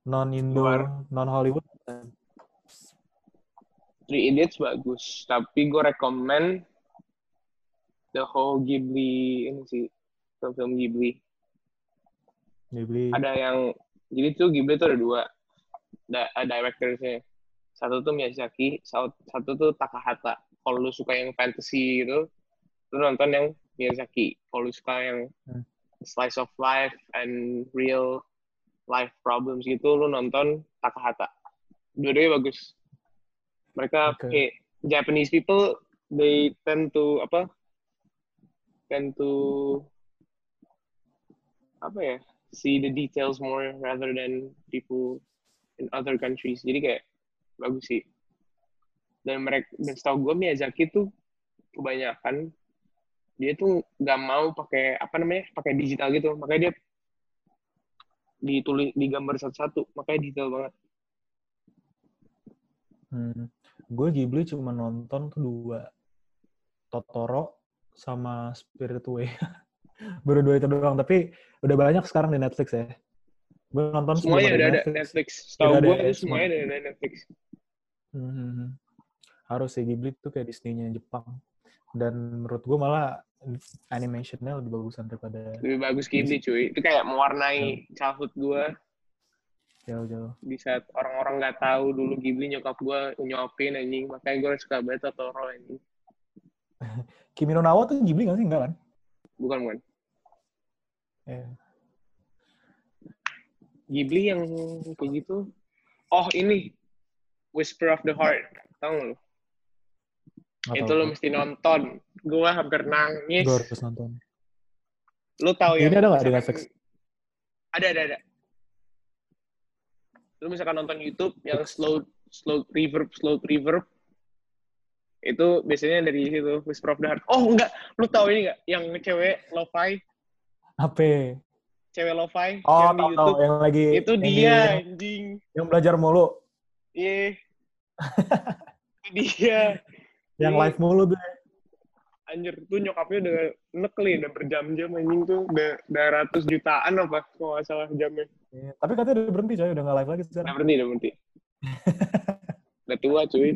[SPEAKER 2] non-Indo,
[SPEAKER 1] Luar.
[SPEAKER 2] non-Hollywood.
[SPEAKER 1] Three Idiots bagus, tapi gue rekomend the whole Ghibli ini sih film-film Ghibli.
[SPEAKER 2] Ghibli.
[SPEAKER 1] Ada yang jadi tuh Ghibli tuh ada dua da, uh, directorsnya. Satu tuh Miyazaki, satu, tuh Takahata. Kalau lu suka yang fantasy gitu, lu nonton yang Miyazaki. Kalau lu suka yang
[SPEAKER 2] Hmm.
[SPEAKER 1] slice of life and real life problems gitu, lu nonton Takahata. Dua-duanya bagus. Mereka
[SPEAKER 2] Oke.
[SPEAKER 1] kayak Japanese people, they tend to apa? Tend to apa ya? See the details more rather than people in other countries. Jadi kayak bagus sih. Dan mereka dan setahu gue Miyazaki tuh kebanyakan dia tuh nggak mau pakai apa namanya pakai digital gitu makanya dia ditulis digambar satu-satu makanya detail banget
[SPEAKER 2] Hmm. Gue Ghibli cuma nonton tuh dua. Totoro sama Spirit Away. [laughs] Baru dua itu doang, tapi udah banyak sekarang di Netflix ya. Gue nonton
[SPEAKER 1] semuanya
[SPEAKER 2] sebelum
[SPEAKER 1] udah ada
[SPEAKER 2] Netflix.
[SPEAKER 1] Netflix
[SPEAKER 2] ada
[SPEAKER 1] gue
[SPEAKER 2] ya,
[SPEAKER 1] itu semuanya udah ada Netflix
[SPEAKER 2] Hmm. Harus sih Ghibli tuh kayak Disney-nya Jepang. Dan menurut gue malah animationnya lebih bagusan daripada
[SPEAKER 1] lebih bagus Ghibli cuy itu kayak mewarnai childhood gue
[SPEAKER 2] jauh-jauh.
[SPEAKER 1] di saat orang-orang nggak tahu dulu Ghibli nyokap gue nyopin anjing makanya gue suka banget Totoro anjing [laughs]
[SPEAKER 2] Kimi no Nawa tuh Ghibli gak sih? Enggak kan?
[SPEAKER 1] Bukan bukan.
[SPEAKER 2] Eh,
[SPEAKER 1] Ghibli yang kayak gitu. Oh ini. Whisper of the Heart. Tau nggak lu?
[SPEAKER 2] Nggak
[SPEAKER 1] itu
[SPEAKER 2] tahu.
[SPEAKER 1] lo mesti nonton. Gue hampir nangis.
[SPEAKER 2] Gue harus nonton.
[SPEAKER 1] lu tahu
[SPEAKER 2] Ini
[SPEAKER 1] yang
[SPEAKER 2] ada nggak di Netflix?
[SPEAKER 1] ada ada ada. Lu misalkan nonton YouTube yang slow slow reverb slow reverb itu biasanya dari situ Whisper of the Heart. Oh enggak, lu tahu ini enggak yang cewek lo-fi,
[SPEAKER 2] Apa?
[SPEAKER 1] cewek lo-fi
[SPEAKER 2] Oh,
[SPEAKER 1] yang di
[SPEAKER 2] tahu, tahu.
[SPEAKER 1] YouTube
[SPEAKER 2] yang lagi
[SPEAKER 1] itu
[SPEAKER 2] yang
[SPEAKER 1] dia
[SPEAKER 2] di-
[SPEAKER 1] anjing.
[SPEAKER 2] yang belajar mulu,
[SPEAKER 1] Iya. [laughs] itu dia.
[SPEAKER 2] yang
[SPEAKER 1] Iya.
[SPEAKER 2] live mulu tuh.
[SPEAKER 1] Anjir, tuh nyokapnya udah nekeli, udah berjam-jam anjing tuh, udah, udah ratus jutaan apa, kalau nggak salah jamnya.
[SPEAKER 2] Iya, Tapi katanya udah berhenti coy, udah nggak live lagi
[SPEAKER 1] Udah
[SPEAKER 2] sekarang.
[SPEAKER 1] berhenti, udah berhenti. [laughs] udah tua cuy.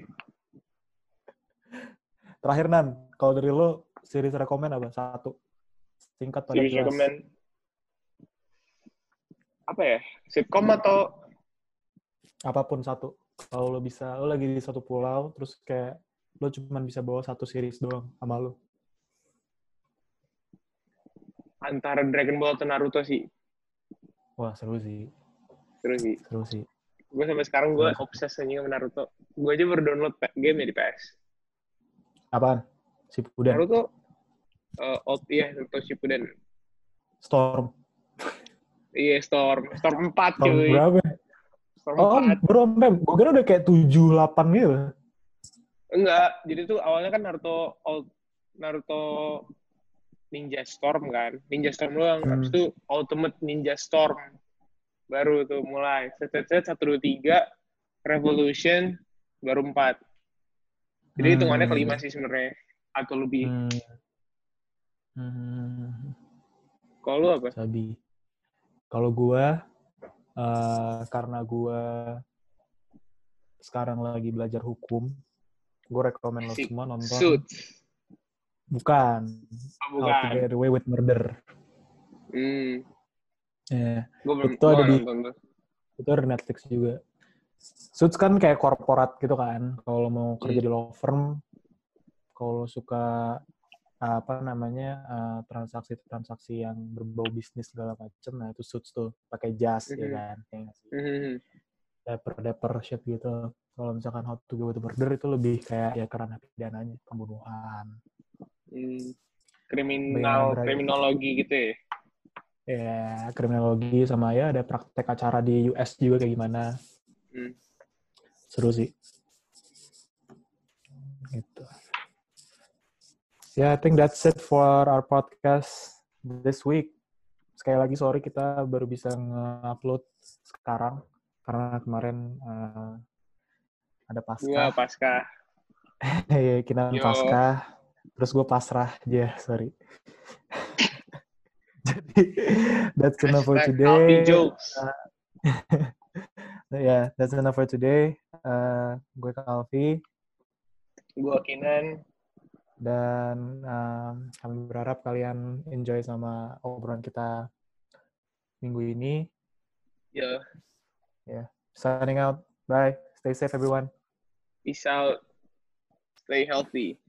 [SPEAKER 2] Terakhir Nan, kalau dari lo series rekomend apa? Satu. Singkat pada
[SPEAKER 1] Series
[SPEAKER 2] jelas.
[SPEAKER 1] recommend. Apa ya? Sitcom atau
[SPEAKER 2] Apa pun satu. Kalau lo bisa, lo lagi di satu pulau, terus kayak lo cuma bisa bawa satu series doang sama lo.
[SPEAKER 1] antara Dragon Ball atau Naruto sih?
[SPEAKER 2] Wah seru sih,
[SPEAKER 1] Terus sih.
[SPEAKER 2] seru sih.
[SPEAKER 1] Gue sampai sekarang gue obses anjing sama Naruto. Gue aja baru download game ya di PS.
[SPEAKER 2] Apaan? Shippuden.
[SPEAKER 1] Naruto, uh, old, iya, Naruto Shippuden.
[SPEAKER 2] Storm.
[SPEAKER 1] Iya, Storm. Storm 4
[SPEAKER 2] Storm
[SPEAKER 1] cuy.
[SPEAKER 2] berapa?
[SPEAKER 1] Storm
[SPEAKER 2] Oh,
[SPEAKER 1] 4.
[SPEAKER 2] baru sampai. Gue kira udah kayak 7, 8 gitu.
[SPEAKER 1] Enggak, jadi tuh awalnya kan Naruto old, Naruto Ninja Storm kan. Ninja Storm doang.
[SPEAKER 2] Hmm.
[SPEAKER 1] Habis itu Ultimate Ninja Storm. Baru tuh mulai. Set, set, set, 1, 2, 3. Revolution. Baru 4. Jadi
[SPEAKER 2] Hmm.
[SPEAKER 1] hitungannya kelima sih sebenarnya. Atau lebih.
[SPEAKER 2] Hmm. Hmm.
[SPEAKER 1] Kalau lu apa?
[SPEAKER 2] Sabi. Kalau gua eh, karena gua sekarang lagi belajar hukum, gue rekomen lo semua nonton.
[SPEAKER 1] Suits.
[SPEAKER 2] Bukan.
[SPEAKER 1] Oh,
[SPEAKER 2] How to
[SPEAKER 1] bukan.
[SPEAKER 2] Get Away with Murder.
[SPEAKER 1] Hmm.
[SPEAKER 2] Ya,
[SPEAKER 1] Gue belum
[SPEAKER 2] Itu ada
[SPEAKER 1] gua
[SPEAKER 2] di-
[SPEAKER 1] nonton
[SPEAKER 2] itu ada Netflix juga. Suits kan kayak korporat gitu kan. Kalau mau kerja
[SPEAKER 1] Hmm.
[SPEAKER 2] di law firm, kalau suka apa namanya eh, transaksi-transaksi yang berbau bisnis segala macem, nah itu Suits tuh pakai jas ya
[SPEAKER 1] Mhm.
[SPEAKER 2] kan. Kayak nggak sih?
[SPEAKER 1] Hmm.
[SPEAKER 2] dapper-dapper shit gitu. Kalau misalkan How to Away with Murder itu lebih kayak ya kerana pidananya, pembunuhan.
[SPEAKER 1] Hmm. Kriminal, kriminologi gitu ya.
[SPEAKER 2] Ya, kriminologi sama ya ada praktek acara di US juga kayak gimana.
[SPEAKER 1] Hmm.
[SPEAKER 2] Seru sih. Gitu. Ya, I think that's it for our podcast this week. Sekali lagi sorry kita baru bisa nge-upload sekarang karena kemarin eh, ada
[SPEAKER 1] Gua
[SPEAKER 2] pasca.
[SPEAKER 1] pasca.
[SPEAKER 2] Iya, kita pasca. Terus gue pasrah aja, sorry. [laughs] Jadi, that's enough for today.
[SPEAKER 1] Alfie [laughs] jokes.
[SPEAKER 2] Ya, that's enough for today. Eh, gue Kalvi
[SPEAKER 1] Gua Kinan.
[SPEAKER 2] dan em, kami berharap kalian enjoy sama obrolan kita minggu ini.
[SPEAKER 1] Yo.
[SPEAKER 2] Signing out. Bye. Stay safe everyone.
[SPEAKER 1] Peace out. Stay healthy.